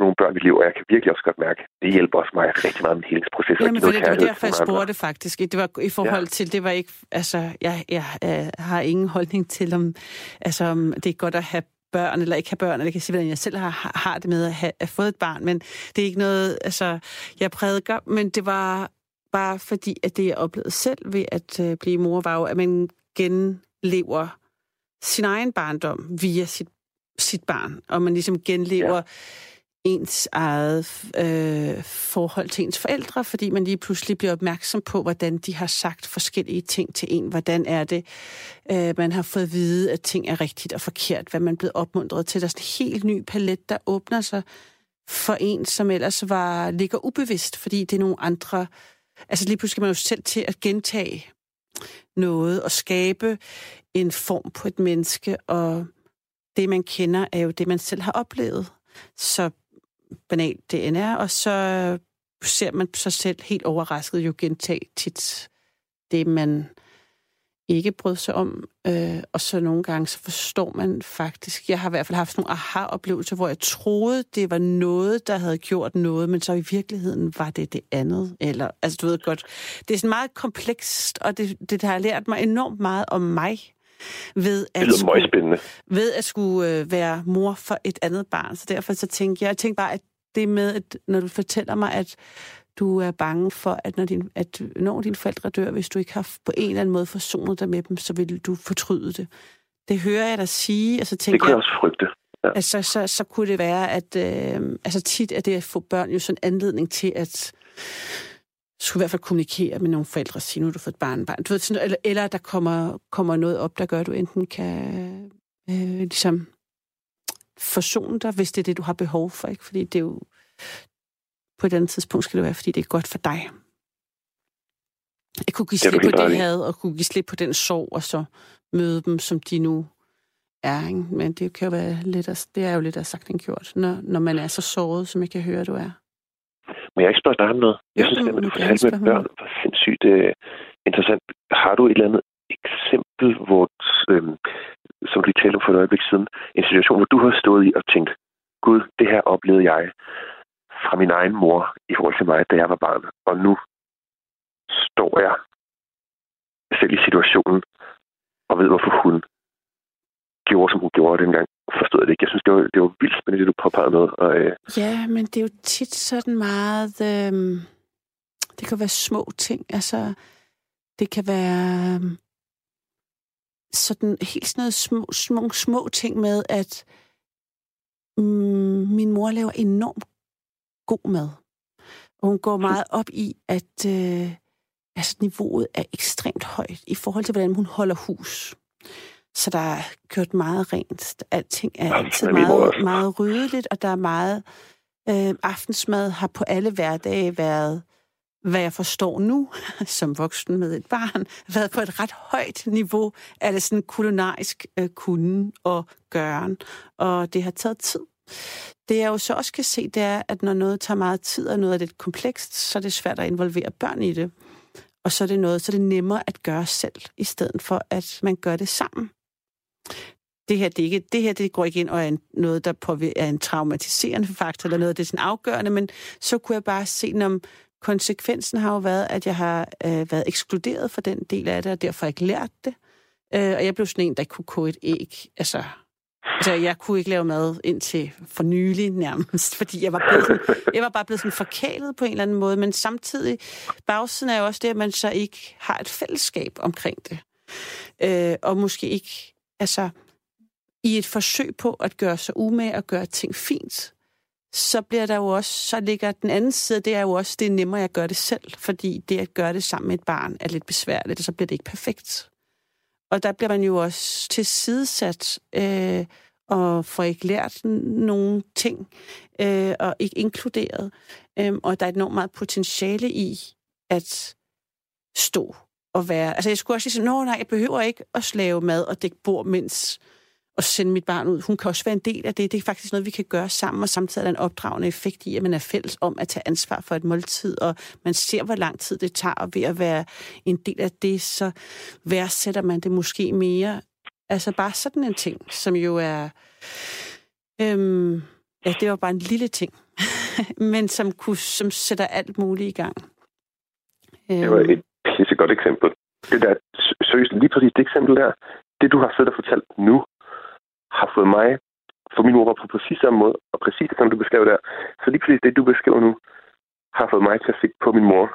nogle børn i liv, og jeg kan virkelig også godt mærke, det hjælper også mig rigtig meget med helingsprocessen. Jamen, for det, det var derfor, jeg spurgte faktisk. Det var i forhold ja. til, det var ikke, altså, jeg, jeg, jeg har ingen holdning til, om, altså, om det er godt at have børn, eller ikke have børn, eller jeg kan sige, hvordan jeg selv har, har det med at have at fået et barn, men det er ikke noget, altså, jeg prædiker, men det var bare fordi, at det jeg oplevede selv ved at øh, blive mor, var jo, at man genlever sin egen barndom via sit, sit barn, og man ligesom genlever ja ens eget øh, forhold til ens forældre, fordi man lige pludselig bliver opmærksom på, hvordan de har sagt forskellige ting til en. Hvordan er det, øh, man har fået at vide, at ting er rigtigt og forkert, hvad man er blevet opmuntret til. Der er sådan en helt ny palet, der åbner sig for en, som ellers var ligger ubevidst, fordi det er nogle andre... Altså lige pludselig skal man jo selv til at gentage noget og skabe en form på et menneske, og det, man kender, er jo det, man selv har oplevet. Så banalt det end er, og så ser man sig selv helt overrasket jo gentage tit det, man ikke brød sig om. Øh, og så nogle gange, så forstår man faktisk, jeg har i hvert fald haft nogle aha-oplevelser, hvor jeg troede, det var noget, der havde gjort noget, men så i virkeligheden var det det andet. Eller, altså du ved godt, det er sådan meget komplekst, og det, det har lært mig enormt meget om mig. Ved at, det skulle, ved at skulle øh, være mor for et andet barn. Så derfor så tænkte jeg, jeg tænkte bare, at det med, at når du fortæller mig, at du er bange for, at når, din, at når dine forældre dør, hvis du ikke har på en eller anden måde forsonet dig med dem, så vil du fortryde det. Det hører jeg dig sige, og så tænker Det kunne jeg også frygte. Ja. Altså, så, så kunne det være, at øh, altså tit er det at få børn jo sådan en anledning til at skulle i hvert fald kommunikere med nogle forældre og sige, nu du fået et barn, barn. Du ved, sådan, eller, eller der kommer, kommer noget op, der gør, at du enten kan øh, ligesom forsone dig, hvis det er det, du har behov for. Ikke? Fordi det er jo, på et andet tidspunkt skal det være, fordi det er godt for dig. Jeg kunne give slip på det had, og kunne give slip på den sorg, og så møde dem, som de nu er. Ikke? Men det kan jo være lidt af, det er jo lidt af sagt end gjort, når, når man er så såret, som jeg kan høre, du er. Men jeg ikke spørge dig om noget? Jeg synes, at du fortalte med børn var sindssygt uh, interessant. Har du et eller andet eksempel, hvor, øh, som du talte om for et øjeblik siden, en situation, hvor du har stået i og tænkt, Gud, det her oplevede jeg fra min egen mor i forhold til mig, da jeg var barn. Og nu står jeg selv i situationen og ved, hvorfor hun gjorde, som hun gjorde dengang. Forstod jeg det ikke. Jeg synes, det var, det var vildt spændende, det du påpegede med. Og, øh... Ja, men det er jo tit sådan meget... Øh... Det kan være små ting. Altså, det kan være øh, sådan helt sådan noget små, små, små ting med, at mm, min mor laver enormt god mad. Og hun går meget op i, at øh, altså, niveauet er ekstremt højt i forhold til, hvordan hun holder hus. Så der er gjort meget rent. Alting er altid meget, meget ryddeligt, og der er meget... Øh, aftensmad har på alle hverdage været, hvad jeg forstår nu, som voksen med et barn, været på et ret højt niveau af det sådan kulinarisk øh, kunden og gøren. Og det har taget tid. Det jeg jo så også kan se, det er, at når noget tager meget tid, og noget er lidt komplekst, så er det svært at involvere børn i det. Og så er det noget, så er det nemmere at gøre selv, i stedet for at man gør det sammen. Det her, det, ikke, det her det går ikke ind og er noget, der påvirker, er en traumatiserende faktor, eller noget, det er sådan afgørende, men så kunne jeg bare se, om konsekvensen har jo været, at jeg har øh, været ekskluderet fra den del af det, og derfor ikke lært det. Øh, og jeg blev sådan en, der ikke kunne koge et æg. Altså, Altså, jeg kunne ikke lave mad indtil for nylig nærmest, fordi jeg var, blevet sådan, jeg var bare blevet sådan forkælet på en eller anden måde, men samtidig, bagsiden er jo også det, at man så ikke har et fællesskab omkring det. Øh, og måske ikke, altså, i et forsøg på at gøre sig umage og gøre ting fint, så bliver der jo også, så ligger den anden side, det er jo også, det er nemmere at gøre det selv, fordi det at gøre det sammen med et barn er lidt besværligt, og så bliver det ikke perfekt. Og der bliver man jo også tilsidesat, øh, og får ikke lært nogen ting, øh, og ikke inkluderet. Øh, og der er enormt meget potentiale i at stå og være... Altså, jeg skulle også sige, at nej, jeg behøver ikke at slave mad og dække bord, mens og sende mit barn ud. Hun kan også være en del af det. Det er faktisk noget, vi kan gøre sammen, og samtidig er der en opdragende effekt i, at man er fælles om at tage ansvar for et måltid, og man ser, hvor lang tid det tager, og ved at være en del af det, så værdsætter man det måske mere. Altså bare sådan en ting, som jo er... Øhm, ja, det var bare en lille ting, men som, kunne, som sætter alt muligt i gang. Det var et pissegodt eksempel. Det der, seriøst, lige præcis det eksempel der, det du har siddet og fortalt nu, har fået mig, for min mor var på præcis samme måde, og præcis som du beskrev der. Så lige præcis det, du beskriver nu, har fået mig til at se på min mor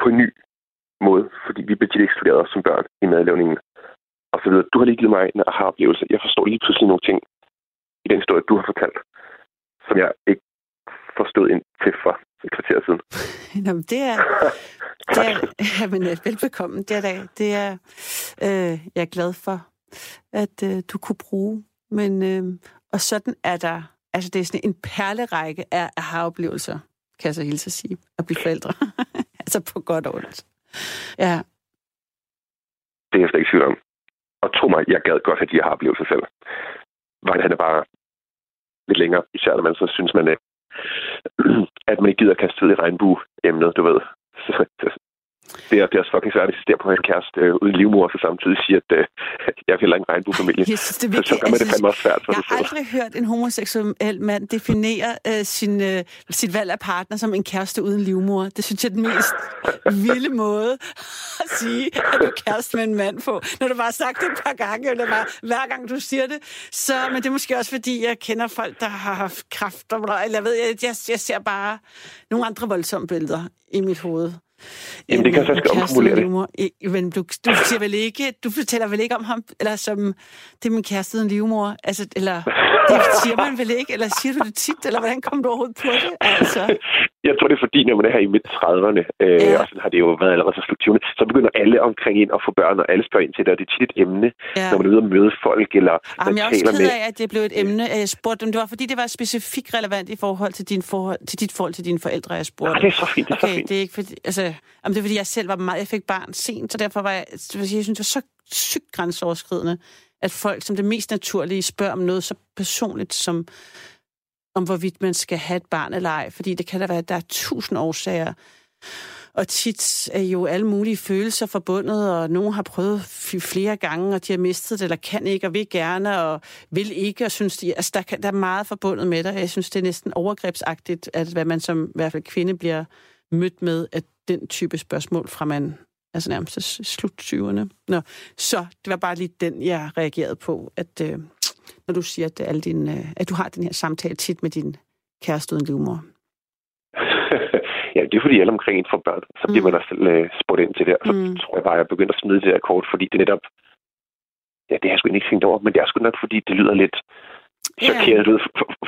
på en ny måde, fordi vi blev ekskluderet som børn i madlavningen. Og så videre. Du har lige givet mig en aha-oplevelse. Jeg forstår lige pludselig nogle ting i den historie, du har fortalt, som jeg ikke forstod ind til for et kvarter siden. Nå, men det er... det er jamen, velbekomme. Det er, det er øh, jeg er glad for at øh, du kunne bruge. Men, øh, og sådan er der, altså det er sådan en perlerække af aha-oplevelser, kan jeg så hilse at sige, at blive forældre. altså på godt og ondt. Ja. Det er jeg slet ikke tvivl om. Og tro mig, jeg gad godt have de her oplevelser selv. Vejen han er bare lidt længere, især når man så synes, man, er, at man ikke gider kaste tid i regnbue-emnet, du ved. Så, det er, det er også fucking svært at insistere på at en kæreste øh, uden livmor, så samtidig siger, at øh, jeg vil ikke regnbuefamilie. Jeg synes, det er så, så gør man det fandme også svært for Jeg har aldrig hørt en homoseksuel mand definere øh, sin, øh, sit valg af partner som en kæreste uden livmor. Det synes jeg er den mest vilde måde at sige, at du er kæreste med en mand på. Når du bare har sagt det et par gange, eller bare hver gang du siger det. Så, men det er måske også, fordi jeg kender folk, der har haft kræft, eller jeg ved, jeg, jeg, jeg ser bare nogle andre voldsomme billeder i mit hoved. Jamen, det kan så omformulere det. Men du, du siger vel ikke, du fortæller vel ikke om ham, eller som, det er min kæreste uden livmor, altså, eller det siger man vel ikke, eller siger du det tit, eller hvordan kommer du overhovedet på det? Altså. Jeg tror, det er fordi, når man er her i midt-30'erne, øh, ja. og sådan har det jo været allerede så slut så begynder alle omkring ind at få børn, og alle spørger ind til det, og det er tit et emne, ja. når man er ude og møde folk, eller Jamen, jeg er også ked af, at det blev et emne, jeg spurgte dem. Det var, fordi det var specifikt relevant i forhold til, din forhold, til dit forhold til dine forældre, jeg spurgte. Ja, det er så fint, det er okay, så fint. Det er ikke fordi, altså, jamen, det er fordi, jeg selv var meget, jeg fik barn sent, så derfor var jeg, jeg synes, det var så sygt grænseoverskridende, at folk som det mest naturlige spørger om noget så personligt som om hvorvidt man skal have et barn eller ej, fordi det kan da være, at der er tusind årsager. Og tit er jo alle mulige følelser forbundet, og nogen har prøvet flere gange, og de har mistet det, eller kan ikke, og vil gerne, og vil ikke, og synes de, altså der, kan, der er meget forbundet med det. Jeg synes, det er næsten overgrebsagtigt, at hvad man som i hvert fald kvinde bliver mødt med, at den type spørgsmål fra man altså nærmest slut 20'erne. Nå, så det var bare lige den, jeg reagerede på, at øh, når du siger, at, alle din, øh, at du har den her samtale tit med din kæreste uden livmor. ja, det er fordi alle omkring en får børn, så bliver mm. man også selv øh, spurgt ind til det. Og så mm. tror jeg bare, at jeg begynder at smide det her kort, fordi det netop... Ja, det har jeg sgu ikke tænkt over, men det er sgu nok, fordi det lyder lidt chokeret ud.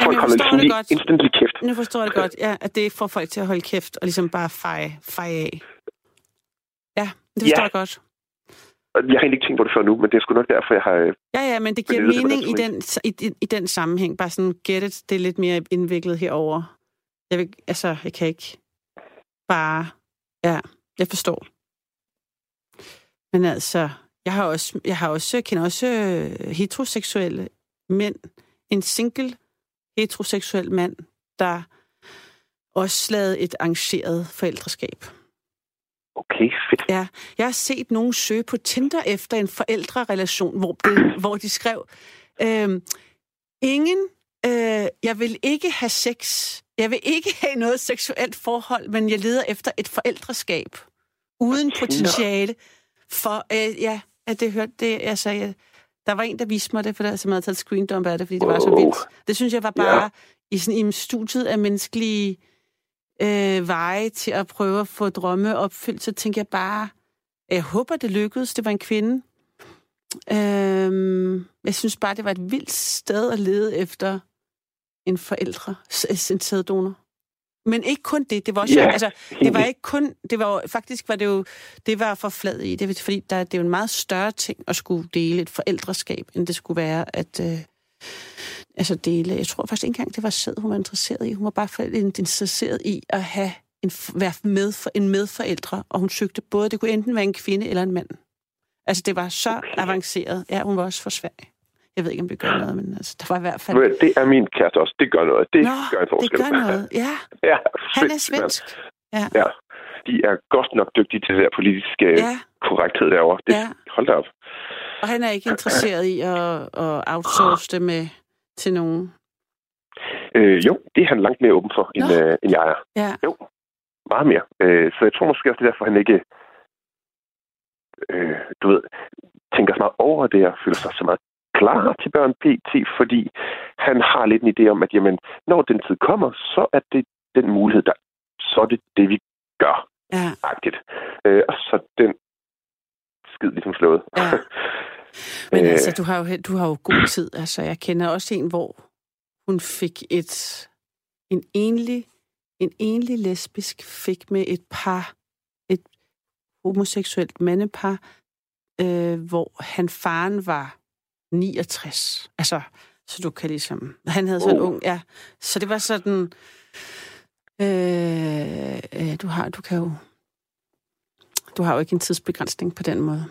Folk kommer lidt instantly kæft. Nu forstår jeg det godt, ja, at det får folk til at holde kæft og ligesom bare feje, feje af. Ja, det forstår ja. jeg godt. Jeg har egentlig ikke tænkt på det før nu, men det er sgu nok derfor, jeg har... Øh, ja, ja, men det giver mening i den, i, i, i den sammenhæng. Bare sådan, get it, det er lidt mere indviklet herover. Jeg vil, altså, jeg kan ikke bare... Ja, jeg forstår. Men altså, jeg har også, jeg har også, jeg kender også øh, heteroseksuelle mænd. En single heteroseksuel mand, der også lavede et arrangeret forældreskab. Okay, fedt. Ja, jeg har set nogen søge på Tinder efter en forældrerelation, hvor, det, hvor de skrev, øh, ingen, øh, jeg vil ikke have sex, jeg vil ikke have noget seksuelt forhold, men jeg leder efter et forældreskab uden potentiale for, øh, ja, at det hørte det, altså, jeg, der var en, der viste mig det, for der som havde taget screendump af det, fordi det var så vildt. Det synes jeg var bare ja. i sådan i studiet af menneskelige øh, veje til at prøve at få drømme opfyldt, så tænker jeg bare, jeg håber, det lykkedes. Det var en kvinde. Øh, jeg synes bare, det var et vildt sted at lede efter en forældre, en sæddonor. Men ikke kun det. Det var også, yeah. altså, det var ikke kun, det var faktisk var det jo, det var for flad i. Det fordi der, det er jo en meget større ting at skulle dele et forældreskab, end det skulle være at, øh, altså dele. Jeg tror faktisk ikke engang, det var sæd, hun var interesseret i. Hun var bare interesseret i at have en, være med for, en medforældre, og hun søgte både, det kunne enten være en kvinde eller en mand. Altså, det var så okay. avanceret. Ja, hun var også for svag. Jeg ved ikke, om det gør noget, men altså, der var i hvert fald... Men det er min kæreste også. Det gør noget. Det Nå, gør en forskel. det gør noget, ja. ja Han er svensk. Ja. ja. De er godt nok dygtige til det der politiske ja. korrekthed derovre. Det, ja. Hold da op. Og han er ikke interesseret i at, at outsource det med til nogen? Øh, jo, det er han langt mere åben for, end, øh, end jeg er. Ja. Jo, meget mere. Øh, så jeg tror måske også, det er derfor, han ikke øh, du ved, tænker så meget over det og føler sig så meget klar til børn PT, fordi han har lidt en idé om, at jamen, når den tid kommer, så er det den mulighed, der så er det det, vi gør. Ja. Agtigt. Øh, og så den skid ligesom slået. Ja. Men øh, altså, du har, jo, du har jo god tid. Altså, jeg kender også en, hvor hun fik et en enlig, en enlig lesbisk fik med et par, et homoseksuelt mandepar, øh, hvor han faren var 69. Altså, så du kan ligesom... Han havde sådan en ung... Ja, så det var sådan... Øh, øh, du har, du kan jo... Du har jo ikke en tidsbegrænsning på den måde.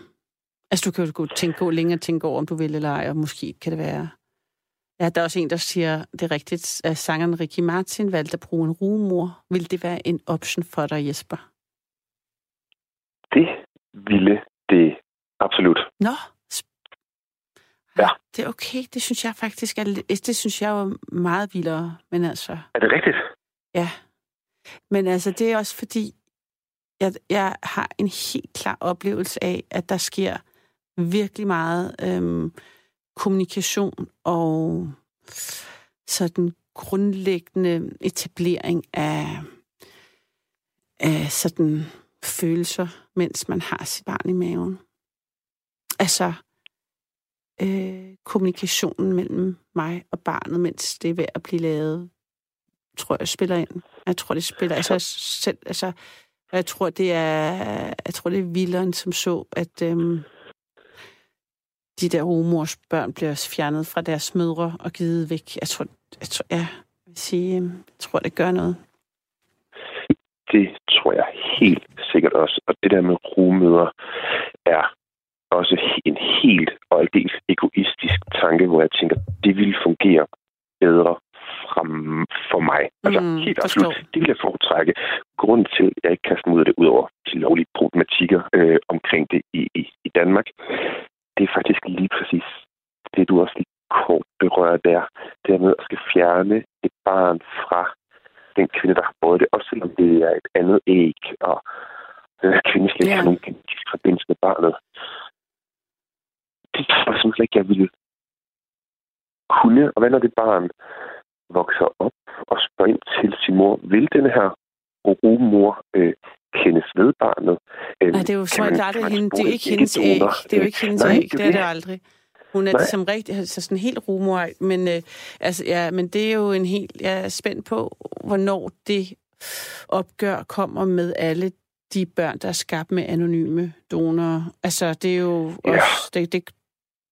Altså, du kan jo gå, tænke, gå længere tænke over, om du vil eller ej, og måske kan det være... Ja, der er også en, der siger, det er rigtigt, at sangeren Ricky Martin valgte at bruge en rumor. Vil det være en option for dig, Jesper? Det ville det absolut. Nå, Ja. Det er okay. Det synes jeg faktisk er, det synes jeg er meget vildere. Men altså... Er det rigtigt? Ja. Men altså, det er også fordi, jeg, jeg har en helt klar oplevelse af, at der sker virkelig meget øhm, kommunikation og sådan grundlæggende etablering af, af sådan følelser, mens man har sit barn i maven. Altså, øh, kommunikationen mellem mig og barnet, mens det er ved at blive lavet, tror jeg spiller ind. Jeg tror, det spiller altså selv, altså, jeg tror, det er, jeg tror, det er vilderen, som så, at øhm, de der homors børn bliver fjernet fra deres mødre og givet væk. Jeg tror, jeg tror, ja, jeg vil sige, øh, jeg tror, det gør noget. Det tror jeg helt sikkert også. Og det der med rumøder er også en helt og aldeles egoistisk tanke, hvor jeg tænker, det ville fungere bedre frem for mig. Altså mm, helt absolut, forstår. det vil jeg foretrække. Grunden til, at jeg ikke kaster mig ud af det, udover de lovlige problematikker øh, omkring det i, i, i Danmark, det er faktisk lige præcis det, du også lige kort berører der. Det er med at skal fjerne et barn fra den kvinde, der har båret det, også selvom det er et andet æg, og den her kvinde slet ikke yeah. har nogen genetisk forbindelse med barnet. Det tror jeg simpelthen ikke, jeg ville kunne. Og hvad når det barn vokser op og spørger ind til sin mor, vil den her mor øh, kendes ved barnet? Øh, Nej, det er jo så det er, hende, det er ikke hendes æg. Det er jo ikke hendes æg, det er det aldrig. Hun er Nej. som rigtig, altså sådan helt rumor, men, øh, altså, ja, men det er jo en helt, jeg er spændt på, hvornår det opgør kommer med alle de børn, der er skabt med anonyme donorer. Altså, det er jo ja. også, det, det,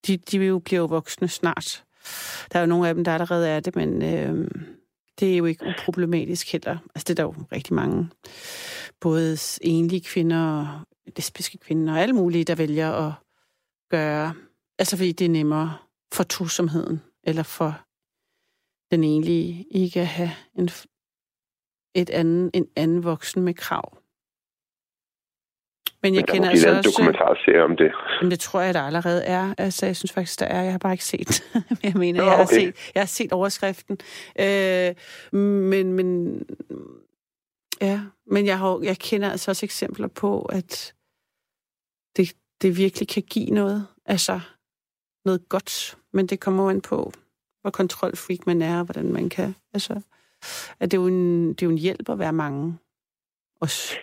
de, de vil jo blive voksne snart. Der er jo nogle af dem, der allerede er det, men øh, det er jo ikke uproblematisk heller. Altså, det er der jo rigtig mange, både enlige kvinder og lesbiske kvinder og alle mulige, der vælger at gøre. Altså, fordi det er nemmere for tusomheden, eller for den enlige ikke at have en, et anden, en anden voksen med krav. Men jeg kender altså også... dokumentarserie om det. Men det tror jeg, der allerede er. Altså, jeg synes faktisk, der er. Jeg har bare ikke set. jeg mener, Nå, okay. jeg, har set, jeg har set overskriften. Øh, men, men, ja, men jeg, har, jeg kender altså også eksempler på, at det, det virkelig kan give noget. Altså, noget godt. Men det kommer jo på, hvor kontrolfreak man er, og hvordan man kan... Altså, at det er jo en, det er jo en hjælp at være mange. Også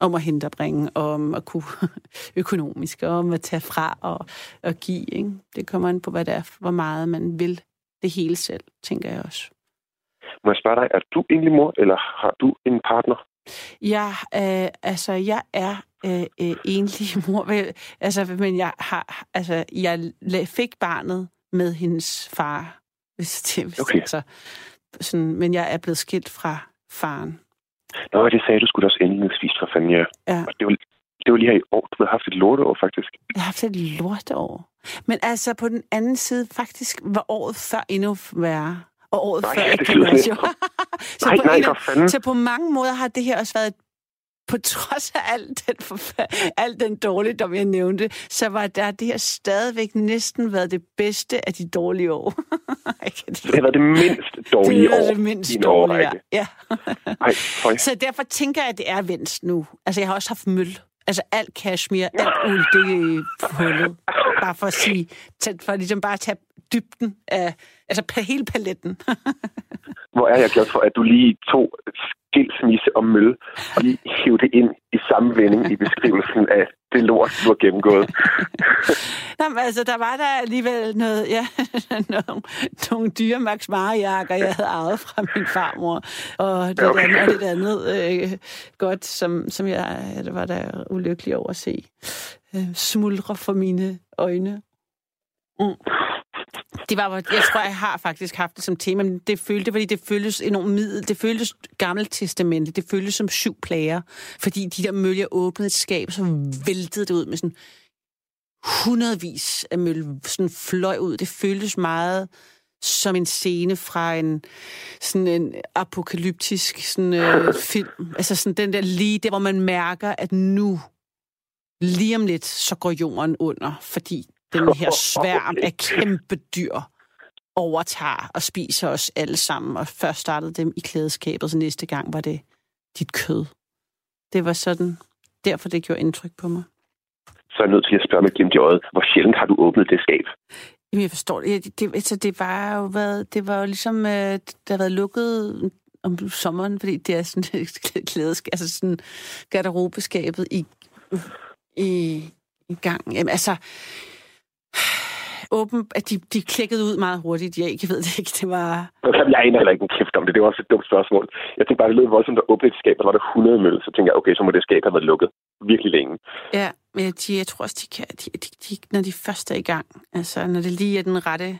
om at hente og om at kunne økonomisk, og om at tage fra og, og give. Ikke? Det kommer an på, hvad det er, hvor meget man vil det hele selv, tænker jeg også. Må jeg spørge dig, er du egentlig mor, eller har du en partner? Ja, øh, altså, jeg er øh, øh, egentlig mor, altså, men jeg har, altså, jeg fik barnet med hendes far, hvis det, hvis okay. altså, sådan, men jeg er blevet skilt fra faren. Nå, det sagde du skulle også indledningsvis for fanden, ja. ja. Og det var, det var lige her i år. Du har haft et lorteår, faktisk. Jeg har haft et lorteår. Men altså, på den anden side, faktisk var året før endnu værre. Og året nej, før ja, det så, nej, på nej, fanden. Så på mange måder har det her også været et på trods af al den, al den dårligdom, jeg nævnte, så var der det her stadigvæk næsten været det bedste af de dårlige år. det har været det mindst dårlige det år det mindst dårlige, ja. Ej, så derfor tænker jeg, at det er vendt nu. Altså, jeg har også haft møl. Altså, alt cashmere, alt uld, det er hullet. Bare for at sige, for ligesom bare at tage dybden af, altså hele paletten. Hvor er jeg glad for, at du lige tog skilsmisse og møl, og lige hive det ind i samme vending i beskrivelsen af det lort, du har gennemgået. Jamen, altså, der var der alligevel noget, ja, nogle, nogle dyre Max Mara-jakker, jeg havde arvet fra min farmor, og det, okay. andet, og det andet øh, godt, som, som jeg det var der ulykkelig over at se øh, smuldre for mine øjne. Mm. Det var, jeg tror, jeg har faktisk haft det som tema, men det følte, fordi det føltes enormt middel. Det føltes gammelt testamente. Det føltes som syv plager. Fordi de der mølger åbnede et skab, så væltede det ud med sådan hundredvis af møl, sådan fløj ud. Det føltes meget som en scene fra en sådan en apokalyptisk sådan, øh, film. Altså sådan den der lige, der hvor man mærker, at nu, lige om lidt, så går jorden under, fordi den her sværm af kæmpe dyr overtager og spiser os alle sammen. Og først startede dem i klædeskabet, så næste gang var det dit kød. Det var sådan, derfor det gjorde indtryk på mig. Så er jeg nødt til at spørge med glimt i øjet, hvor sjældent har du åbnet det skab? Jamen, jeg forstår det. Det, det, altså, det var jo været, det var jo ligesom, øh, der har været lukket om sommeren, fordi det er sådan klædes, altså sådan garderobeskabet i, i, i gang. Jamen, altså, åben, at de, de klikkede ud meget hurtigt. Jeg ikke ved det ikke. Det var... Jeg aner heller ikke en kæft om det. Det var også et dumt spørgsmål. Jeg tænkte bare, det lød voldsomt at åbne et skab, og var der 100 møl. Så tænkte jeg, okay, så må det skab have været lukket virkelig længe. Ja, men de, jeg tror også, de kan, de, de, de, når de først er i gang, altså når det lige er den rette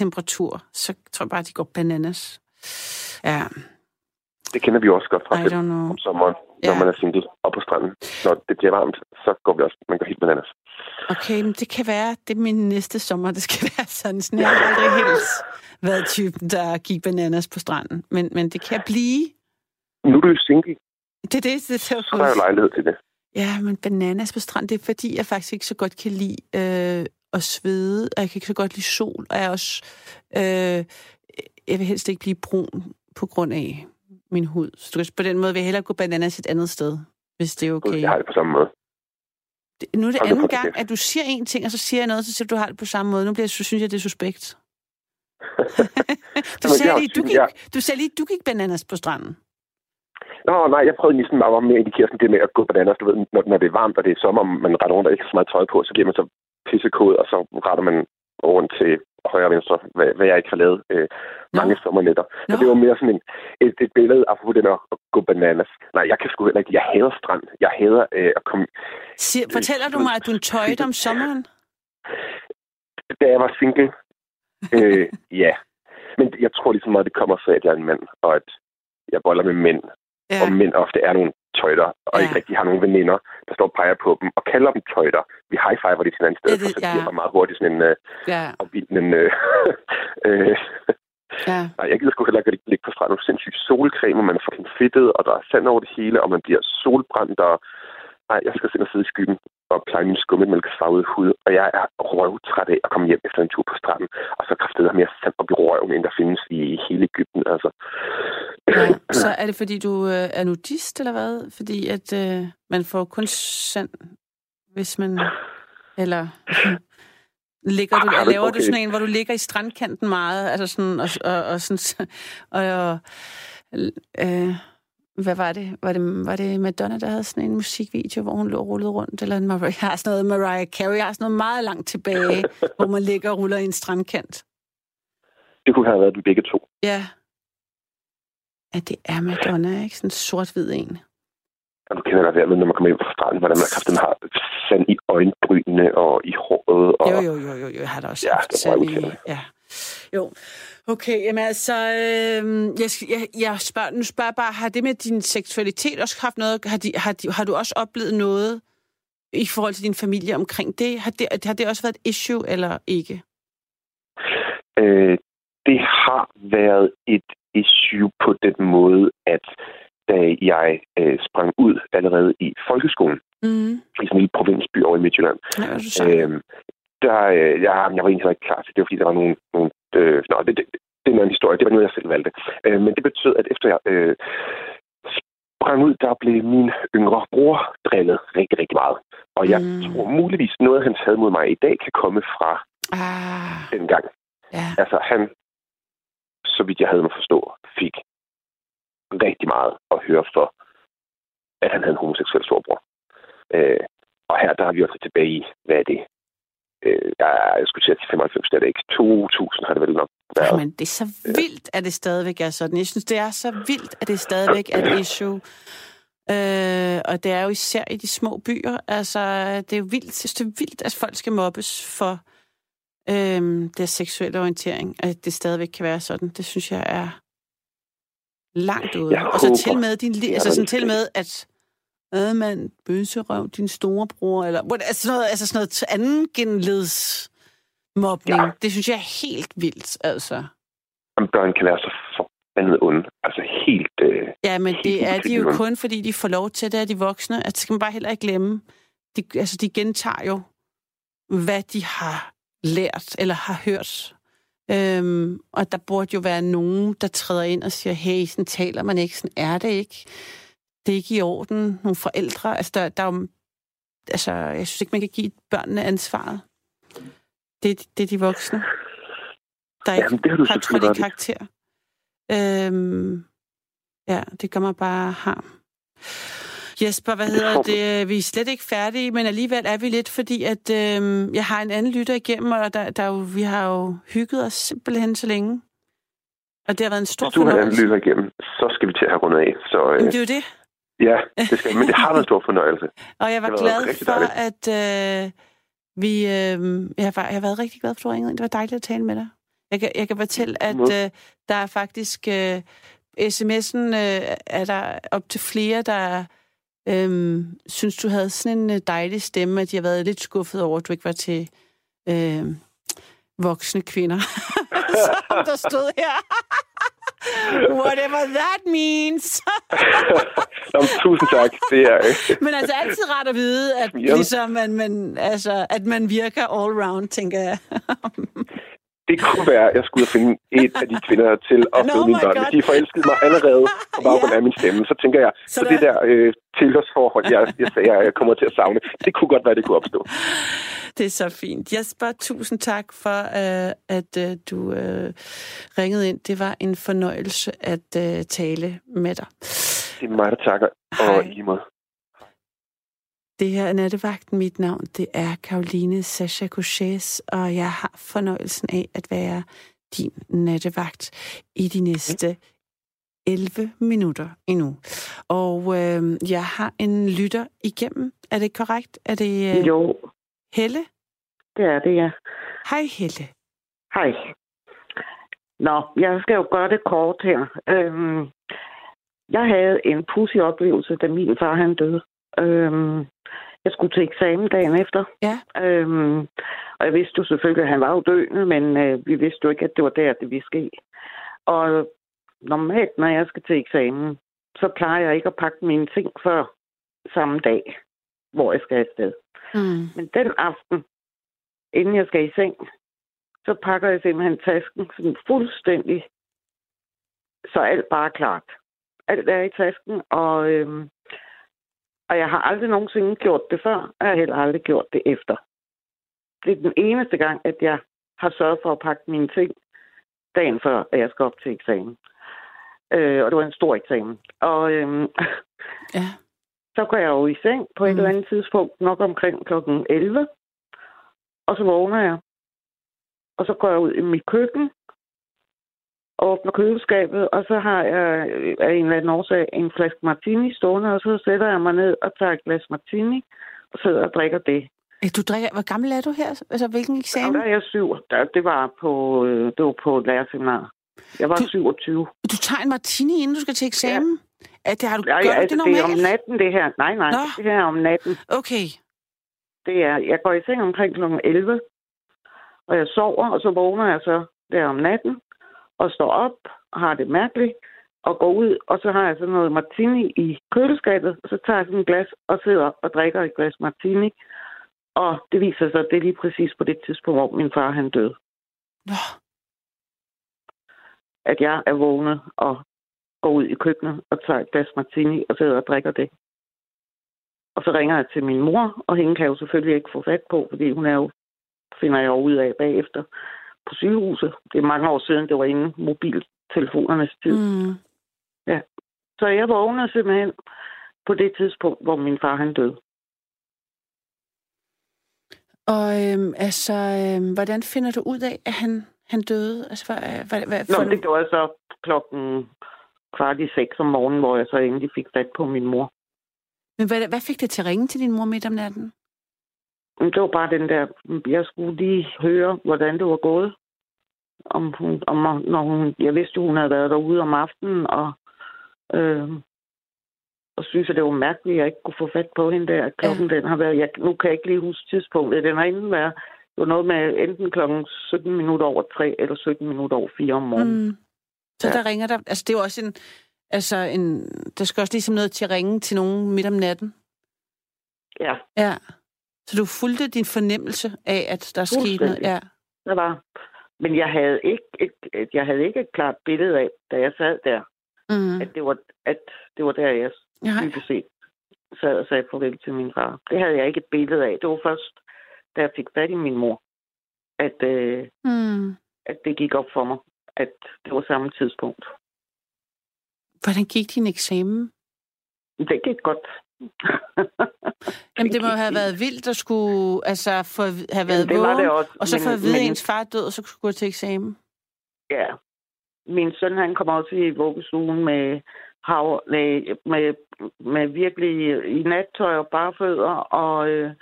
temperatur, så tror jeg bare, de går bananas. Ja. Det kender vi jo også godt fra om sommeren, når ja. man er single og på stranden. Når det bliver varmt, så går vi også, man går helt bananas. Okay, men det kan være, det er min næste sommer, det skal være sådan. sådan. Jeg har aldrig helt været typen, der gik bananas på stranden. Men, men det kan blive. Nu er du jo single. Det er det, det er så er der jo lejlighed til det. Ja, men bananas på stranden, det er fordi, jeg faktisk ikke så godt kan lide øh, at svede, og jeg kan ikke så godt lide sol, og jeg er også... Øh, jeg vil helst ikke blive brun på grund af min hud. Så på den måde vil jeg hellere gå bananas et andet sted, hvis det er okay. Jeg har det på samme måde. Nu er det anden gang, at du siger en ting, og så siger jeg noget, så siger du, du har det på samme måde. Nu bliver, så synes jeg, det er suspekt. du, sagde lige, du, gik, du sagde lige, du gik bananas på stranden. Nå, nej, jeg prøvede ligesom at være mere indikere sådan det med at gå bananas. Du ved, når, når det er varmt, og det er sommer, man retter rundt og ikke så meget tøj på, så giver man så pissekod, og så retter man rundt til højre og venstre, hvad, hvad jeg ikke har lavet øh, mange no. sommernetter. Så no. det var mere sådan en, et, et billede af den at, gå bananas. Nej, jeg kan sgu heller ikke. Jeg hader strand. Jeg hader øh, at komme... Siger, fortæller du mig, at du tøjte om sommeren? Da jeg var single, øh, ja. Men jeg tror ligesom meget, det kommer fra, at jeg er en mand, og at jeg boller med mænd. Ja. Og mænd ofte er nogle tøjter, og ja. ikke rigtig har nogle veninder, der står og peger på dem, og kalder dem tøjter. Vi high-fiver det til en anden sted, for så ja. bliver meget hurtigt sådan en uh, ja. opvildende... Uh, Ja. Nej, jeg gider sgu heller ikke ligge på stranden. Du sindssygt solcreme, og man er fucking fedtet, og der er sand over det hele, og man bliver solbrændt, og nej, jeg skal simpelthen sidde i skyggen og pleje min skummetmælkesfarvede hud, og jeg er røvtræt af at komme hjem efter en tur på stranden, og så kraftede mere sand op i røven, end der findes i hele Ægypten, altså. Ja, så er det, fordi du øh, er nudist, eller hvad? Fordi at øh, man får kun sand, hvis man... Eller... Ligger du, ah, laver okay. du sådan en, hvor du ligger i strandkanten meget, altså sådan, og, og, og sådan, og, og øh, hvad var det? Var, det? var det Madonna, der havde sådan en musikvideo, hvor hun lå rullet rundt? Eller en Mariah, har sådan noget Mariah Carey, har sådan noget meget langt tilbage, hvor man ligger og ruller i en strandkant. Det kunne have været dem begge to. Ja. Ja, det er Madonna, ikke? Sådan en sort-hvid en. Og du kender dig med, når man kommer ind fra stranden, hvordan man kraften har sand i øjenbrynene og i håret. Og... Jo, jo, jo, jo, jo, jeg har da også ja, haft sand i... Ja, jo. Okay, jamen altså, øh, jeg, jeg, jeg spørger, nu spørger bare, har det med din seksualitet også haft noget, har, de, har, de, har du også oplevet noget i forhold til din familie omkring det? Har det, har det også været et issue, eller ikke? Øh, det har været et issue på den måde, at da jeg øh, sprang ud allerede i folkeskolen, mm. i sådan en lille provinsby over i Midtjylland, ja, øh, der, øh, jeg, jeg var egentlig ikke klar til det, var fordi der var nogle, nogle øh, nå, det, det, det er en historie, det var noget, jeg selv valgte. Øh, men det betød, at efter jeg øh, sprang ud, der blev min yngre bror drillet rigtig, rigtig meget. Og jeg mm. tror muligvis, noget han havde mod mig i dag, kan komme fra ah. den gang. Ja. Altså han, så vidt jeg havde mig forstå, fik rigtig meget at høre for, at han havde en homoseksuel storbror. Øh, og her der er vi også tilbage i, hvad er det? Øh, jeg skulle til 95, det er det ikke. 2000 har det vel nok været. Men det er så vildt, at det stadigvæk er sådan. Jeg synes, det er så vildt, at det stadigvæk er et issue. Øh, og det er jo især i de små byer. Altså, det er jo vildt, jeg synes, det er vildt, at folk skal mobbes for øh, deres seksuelle orientering. At det stadigvæk kan være sådan. Det synes jeg er langt ude. Jeg og så håber, til med din, altså sådan til med, at Admand, bøsserøv, din storebror, eller altså sådan noget, altså sådan noget anden genleds mobning. Ja. Det synes jeg er helt vildt, altså. Jamen, børn kan være så forbandet onde. Altså helt... Øh, ja, men det er de jo kun, fordi de får lov til det af de voksne. Altså, det skal man bare heller ikke glemme. De, altså, de gentager jo, hvad de har lært eller har hørt. Øhm, og der burde jo være nogen, der træder ind og siger, hey, sådan taler man ikke, sådan er det ikke det er ikke i orden. Nogle forældre, altså der, der er jo, altså, jeg synes ikke, man kan give børnene ansvaret. Det, det er de voksne, der ikke Jamen, det har, du har trådt i karakter. Øhm, Ja, det gør mig bare harm. Jesper, hvad hedder det? Vi er slet ikke færdige, men alligevel er vi lidt, fordi at øh, jeg har en anden lytter igennem, og der, der jo, vi har jo hygget os simpelthen så længe. Og det har været en stor Hvis du har en anden lytter igennem, så skal vi til at have rundet af. Så øh, Men det er jo det. Ja, det skal, men det har været en stor fornøjelse. Og jeg var glad for, at øh, vi... Øh, jeg, var, jeg har været rigtig glad for, at du ringede ind. Det var dejligt at tale med dig. Jeg kan, jeg kan fortælle, at øh, der er faktisk... Øh, sms'en øh, er der op til flere, der øh, synes, du havde sådan en øh, dejlig stemme, at de har været lidt skuffet over, at du ikke var til øh, voksne kvinder. Som der stod her. Whatever that means. Nå, men tusind tak. Det er, øh, Men altså altid rart at vide, at, Ja. ligesom, at, man, altså, at man virker all round, tænker jeg. det kunne være, at jeg skulle finde et af de kvinder til at No, føde mine børn. God. Hvis de forelskede mig allerede på baggrund Ja. af min stemme, så tænker jeg, Så så, der- det der øh, tilhørsforhold, jeg, jeg sagde, jeg kommer til at savne, det kunne godt være, det kunne opstå. Det er så fint. Jesper, tusind tak for, uh, at uh, du uh, ringede ind. Det var en fornøjelse at uh, tale med dig. Det er mig, der takker. Hej. Og i lige måde. Det her er Nattevagten. Mit navn det er Karoline Sasha Couchés, og jeg har fornøjelsen af at være din nattevagt i de næste 11 minutter endnu. Og øh, jeg har en lytter igennem. Er det korrekt? Er det øh, Jo, Helle? det er det, ja. Hej Helle. Hej. Nå, jeg skal jo gøre det kort her. Øhm, jeg havde en pussy oplevelse, da min far han døde. Øhm, jeg skulle til eksamen dagen efter. Ja. Øhm, og jeg vidste jo selvfølgelig, at han var jo døende, men øh, vi vidste jo ikke, at det var der, det ville ske. Og normalt, når jeg skal til eksamen, så plejer jeg ikke at pakke mine ting før samme dag, hvor jeg skal afsted. Mm. Men den aften, inden jeg skal i seng, så pakker jeg simpelthen tasken sådan fuldstændig, så alt bare er klart. Alt er i tasken, og, øhm, og jeg har aldrig nogensinde gjort det før, og jeg har heller aldrig gjort det efter. Det er den eneste gang, at jeg har sørget for at pakke mine ting dagen før, at jeg skal op til eksamen. Øh, og det var en stor eksamen. Og øhm, Ja. så går jeg jo i seng på et Mm. eller andet tidspunkt, nok omkring klokken 11. Og så vågner jeg. Og så går jeg ud i mit køkken, åbner køleskabet, og så har jeg øh, af en eller anden årsag en flaske martini stående, og så sætter jeg mig ned og tager et glas martini, og sidder og drikker det. Du drikker, hvor gammel er du her? Altså, hvilken eksamen? der er jeg syv. Det var på, øh, det var på lærerseminar. Jeg var Du- 27. Du tager en martini, inden du skal til eksamen? Ja. det har du, Ja, gør ja, du altså, det det er normalt? om natten, det her. Nej, nej, Nå. det her er om natten. Okay. det er, jeg går i seng omkring kl. 11, og jeg sover, og så vågner jeg så der om natten, og står op og har det mærkeligt, og går ud, og så har jeg sådan noget martini i køleskabet, og så tager jeg sådan et glas og sidder og drikker et glas martini, og det viser sig, at det er lige præcis på det tidspunkt, hvor min far han døde, Nå, at jeg er vågnet og går ud i køkkenet og tager et glas martini og sidder og drikker det. Og så ringer jeg til min mor, og hende kan jeg jo selvfølgelig ikke få fat på, fordi hun er jo, finder jeg jo ud af bagefter, på sygehuset. Det er mange år siden, det var inden mobiltelefonernes tid. Mm. mm. Så jeg vågnede simpelthen på det tidspunkt, hvor min far han døde. Og øhm, altså, øhm, hvordan finder du ud af, at han, han døde? Altså, hvad, hvad, hvad, Nå, for det gjorde jeg så klokken kvart i seks om morgenen, hvor jeg så endelig fik fat på min mor. Men hvad, hvad fik det til at ringe til din mor midt om natten? Det var bare den der, jeg skulle lige høre, hvordan det var gået. Om hun, om, når hun, jeg vidste hun havde været derude om aftenen, og, øh, og synes, at det var mærkeligt, at jeg ikke kunne få fat på hende der. Klokken ja. den har været, jeg, nu kan jeg ikke lige huske tidspunktet, den har enten været, det var noget med enten klokken 17 minutter over 3 eller 17 minutter over 4 om morgenen. Mm. Så Ja. der ringer der, altså det er også en, altså en, der skal også ligesom noget til at ringe til nogen midt om natten. Ja, Ja. Så du fulgte din fornemmelse af, at der skete noget? Ja. der var. Men jeg havde ikke et, jeg havde ikke et klart billede af, da jeg sad der, Mm. at det var, at det var der, jeg dybest set sad og sagde farvel til min far. Det havde jeg ikke et billede af. Det var først, da jeg fik fat i min mor, at, øh, Mm. at det gik op for mig, at det var samme tidspunkt. Hvordan gik din eksamen? Det gik godt. Jamen, det må have været vildt at skulle altså, for, have været Jamen, det vågen, det også, og så men- få at vide, at men- ens far død, og så skulle gå til eksamen. Ja. Min søn, han kommer også i vuggestuen med, hav, med, med, med virkelig i nattøj og barfødder og, øh,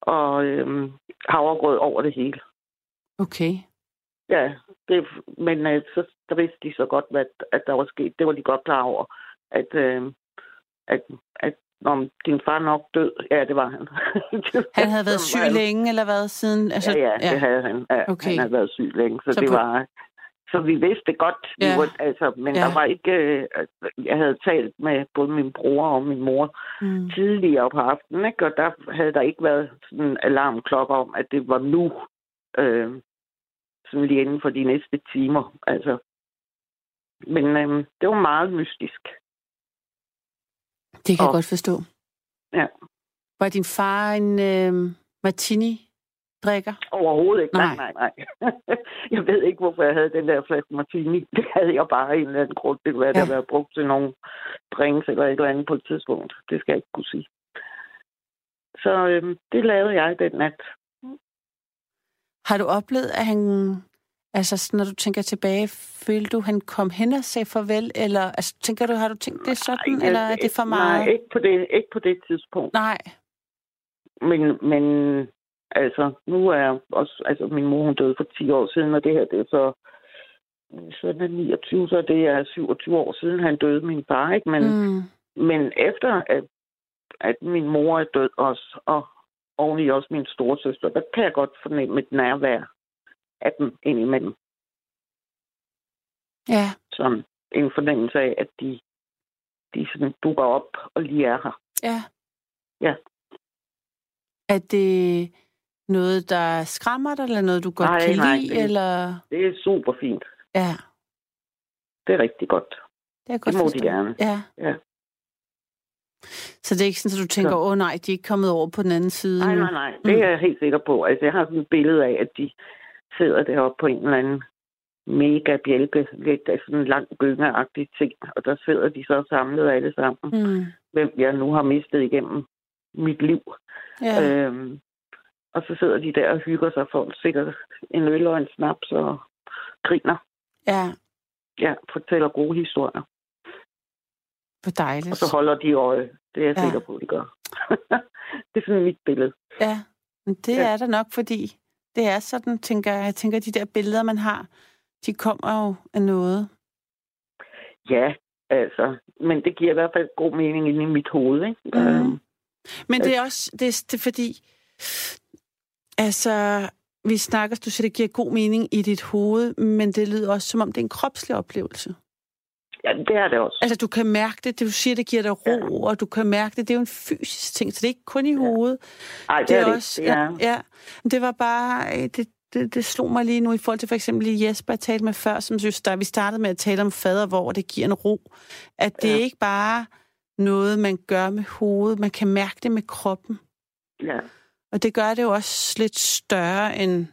og øh, havregrød over det hele. Okay. Ja, det, men øh, så der vidste de så godt, hvad, at der var sket. Det var de godt klar over, at, øh, at, at om din far nok død. Ja, det var han. Han havde været syg længe, eller hvad, siden? Altså, ja, ja, det havde han. Ja, Okay. Han havde været syg længe, så, Så det på- var... Så vi vidste godt, vi Ja. var, altså, men Ja. der var ikke... Øh, jeg havde talt med både min bror og min mor Mm. tidligere på aftenen, ikke? og der havde der ikke været sådan en alarmklokke om, at det var nu, øh, sådan lige inden for de næste timer. Altså. Men øh, det var meget mystisk. Det kan jeg Og- godt forstå. Ja. Var din far en øh, martini-drikker? Overhovedet ikke. Nej. Nej, nej, nej. jeg ved ikke, hvorfor jeg havde den der flaske martini. Det havde jeg bare en eller anden grund. Det kunne være, ja. der var brugt til nogle drinks eller et eller andet på et tidspunkt. Det skal jeg ikke kunne sige. Så øhm, det lavede jeg den nat. Har du oplevet, at han... Altså, sådan, når du tænker tilbage, følte du, han kom hen og sagde farvel? Eller altså, tænker du, har du tænkt det sådan, Nej, eller er det for meget? Nej, ikke på det, ikke på det tidspunkt. Nej. Men, men altså, nu er også, altså min mor hun døde for 10 år siden, og det her, det er så, så er det 29, så det er 27 år siden, han døde, min far, ikke? Men, mm. Men efter, at, at min mor er død også, og oveni også min storesøster, der kan jeg godt fornemme et nærvær af dem indimellem. Ja. Sådan en fornemmelse af, at de, de sådan dukker op og lige er her. Ja. Ja. Er det noget, der skræmmer dig, eller noget, du godt Nej, kan nej, lide? det- Eller... Det er super fint. Ja, Det er rigtig godt. det er godt Det må de forstå. gerne. Ja. Ja. Så det er ikke sådan, at du tænker, åh oh, nej, de er ikke kommet over på den anden side Nej, nej, nej. Det er jeg helt sikker på. Altså, jeg har sådan et billede af, at de sidder deroppe på en eller anden mega bjælke, lidt af sådan en lang gyngeagtig ting, og der sidder de så samlet alle sammen, Mm. hvem jeg nu har mistet igennem mit liv. Ja. Øhm, og så sidder de der og hygger sig for sikkert en øl og en snaps og griner. ja, Ja, fortæller gode historier. hvor dejligt. Og så holder de øje. Det er jeg Ja. sikker på, de gør. det er sådan mit billede. Ja, men det Ja. er der nok, fordi det er sådan, tænker jeg. Jeg tænker, de der billeder, man har, de kommer jo af noget. Ja, altså. Men det giver i hvert fald god mening inde i mit hoved, ikke? Mhm. Øhm, Men det er også, det er, det er fordi, altså, vi snakker, du siger, det giver god mening i dit hoved, men det lyder også, som om det er en kropslig oplevelse. Ja, det er det også. Altså, du kan mærke det, du siger, det giver dig ro, og du kan mærke det, det er jo en fysisk ting, så det er ikke kun i hovedet. Nej, det, det er det også, ikke. Ja, ja. Det var bare, øh, det, det, det slog mig lige nu i forhold til for eksempel Jesper, jeg talte med før, som synes, der vi startede med at tale om fader, hvor det giver en ro. At det Ja. er ikke bare noget, man gør med hovedet, man kan mærke det med kroppen. ja. Og det gør det jo også lidt større end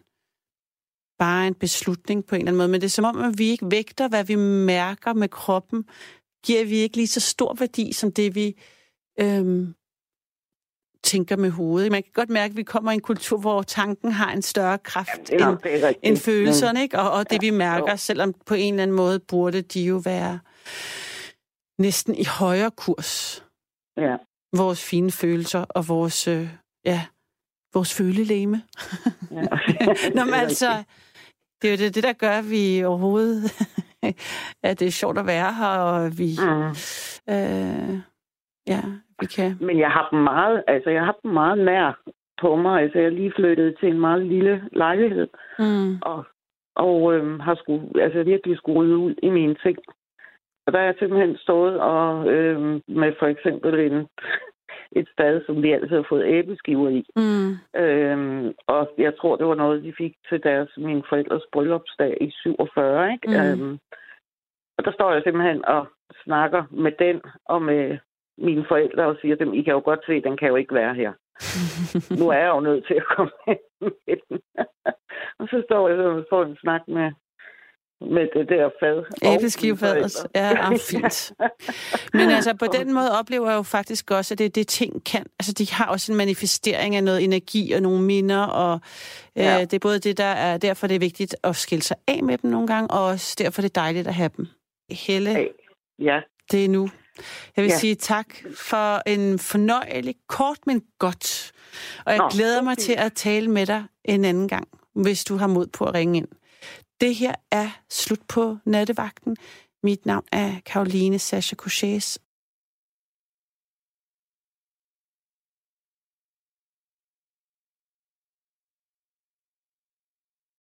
bare en beslutning på en eller anden måde. Men det er som om, at vi ikke vægter, hvad vi mærker med kroppen, giver vi ikke lige så stor værdi, som det vi øhm, tænker med hovedet. Man kan godt mærke, at vi kommer i en kultur, hvor tanken har en større kraft er end, end følelserne, ikke? Og, og det vi mærker, jo. selvom på en eller anden måde burde de jo være næsten i højere kurs. Mm, Ja. Vores fine følelser og vores, øh, ja, vores følelæme. ja. Nå, men altså. Det er jo det, det, der gør, at vi overhovedet, at det er sjovt at være her, og vi, Mm. øh, ja, vi kan. Men jeg har dem meget, altså jeg har dem meget nær på mig. Altså jeg er lige flyttet til en meget lille lejlighed, Mm, og, og øhm, har skulle, altså virkelig skulle ud i mine ting. Og der er jeg simpelthen stået og øhm, med for eksempel en, et sted, som vi altid har fået æbleskiver i. mm, Øhm, og jeg tror, det var noget, de fik til deres, mine forældres bryllupsdag i 47, ikke? Mm. Øhm, og der står jeg simpelthen og snakker med den og med mine forældre og siger dem, I kan jo godt se, den kan jo ikke være her. nu er jeg jo nødt til at komme med den. og så står jeg og får en snak med, med det der fad. Æbleskivefadet. Ja, er fint. Men altså, på den måde oplever jeg jo faktisk også, at det det ting kan. Altså, de har også en manifestering af noget energi og nogle minder, og øh, ja. det er både det, der er, derfor det er vigtigt at skille sig af med dem nogle gange, og også derfor det er dejligt at have dem. Helle, ja. det er nu. Jeg vil ja. sige tak for en fornøjelig, kort, men godt. Og jeg Nå, glæder mig til at tale med dig en anden gang, hvis du har mod på at ringe ind. Det her er slut på nattevagten. Mit navn er Karoline Sasha Couchés,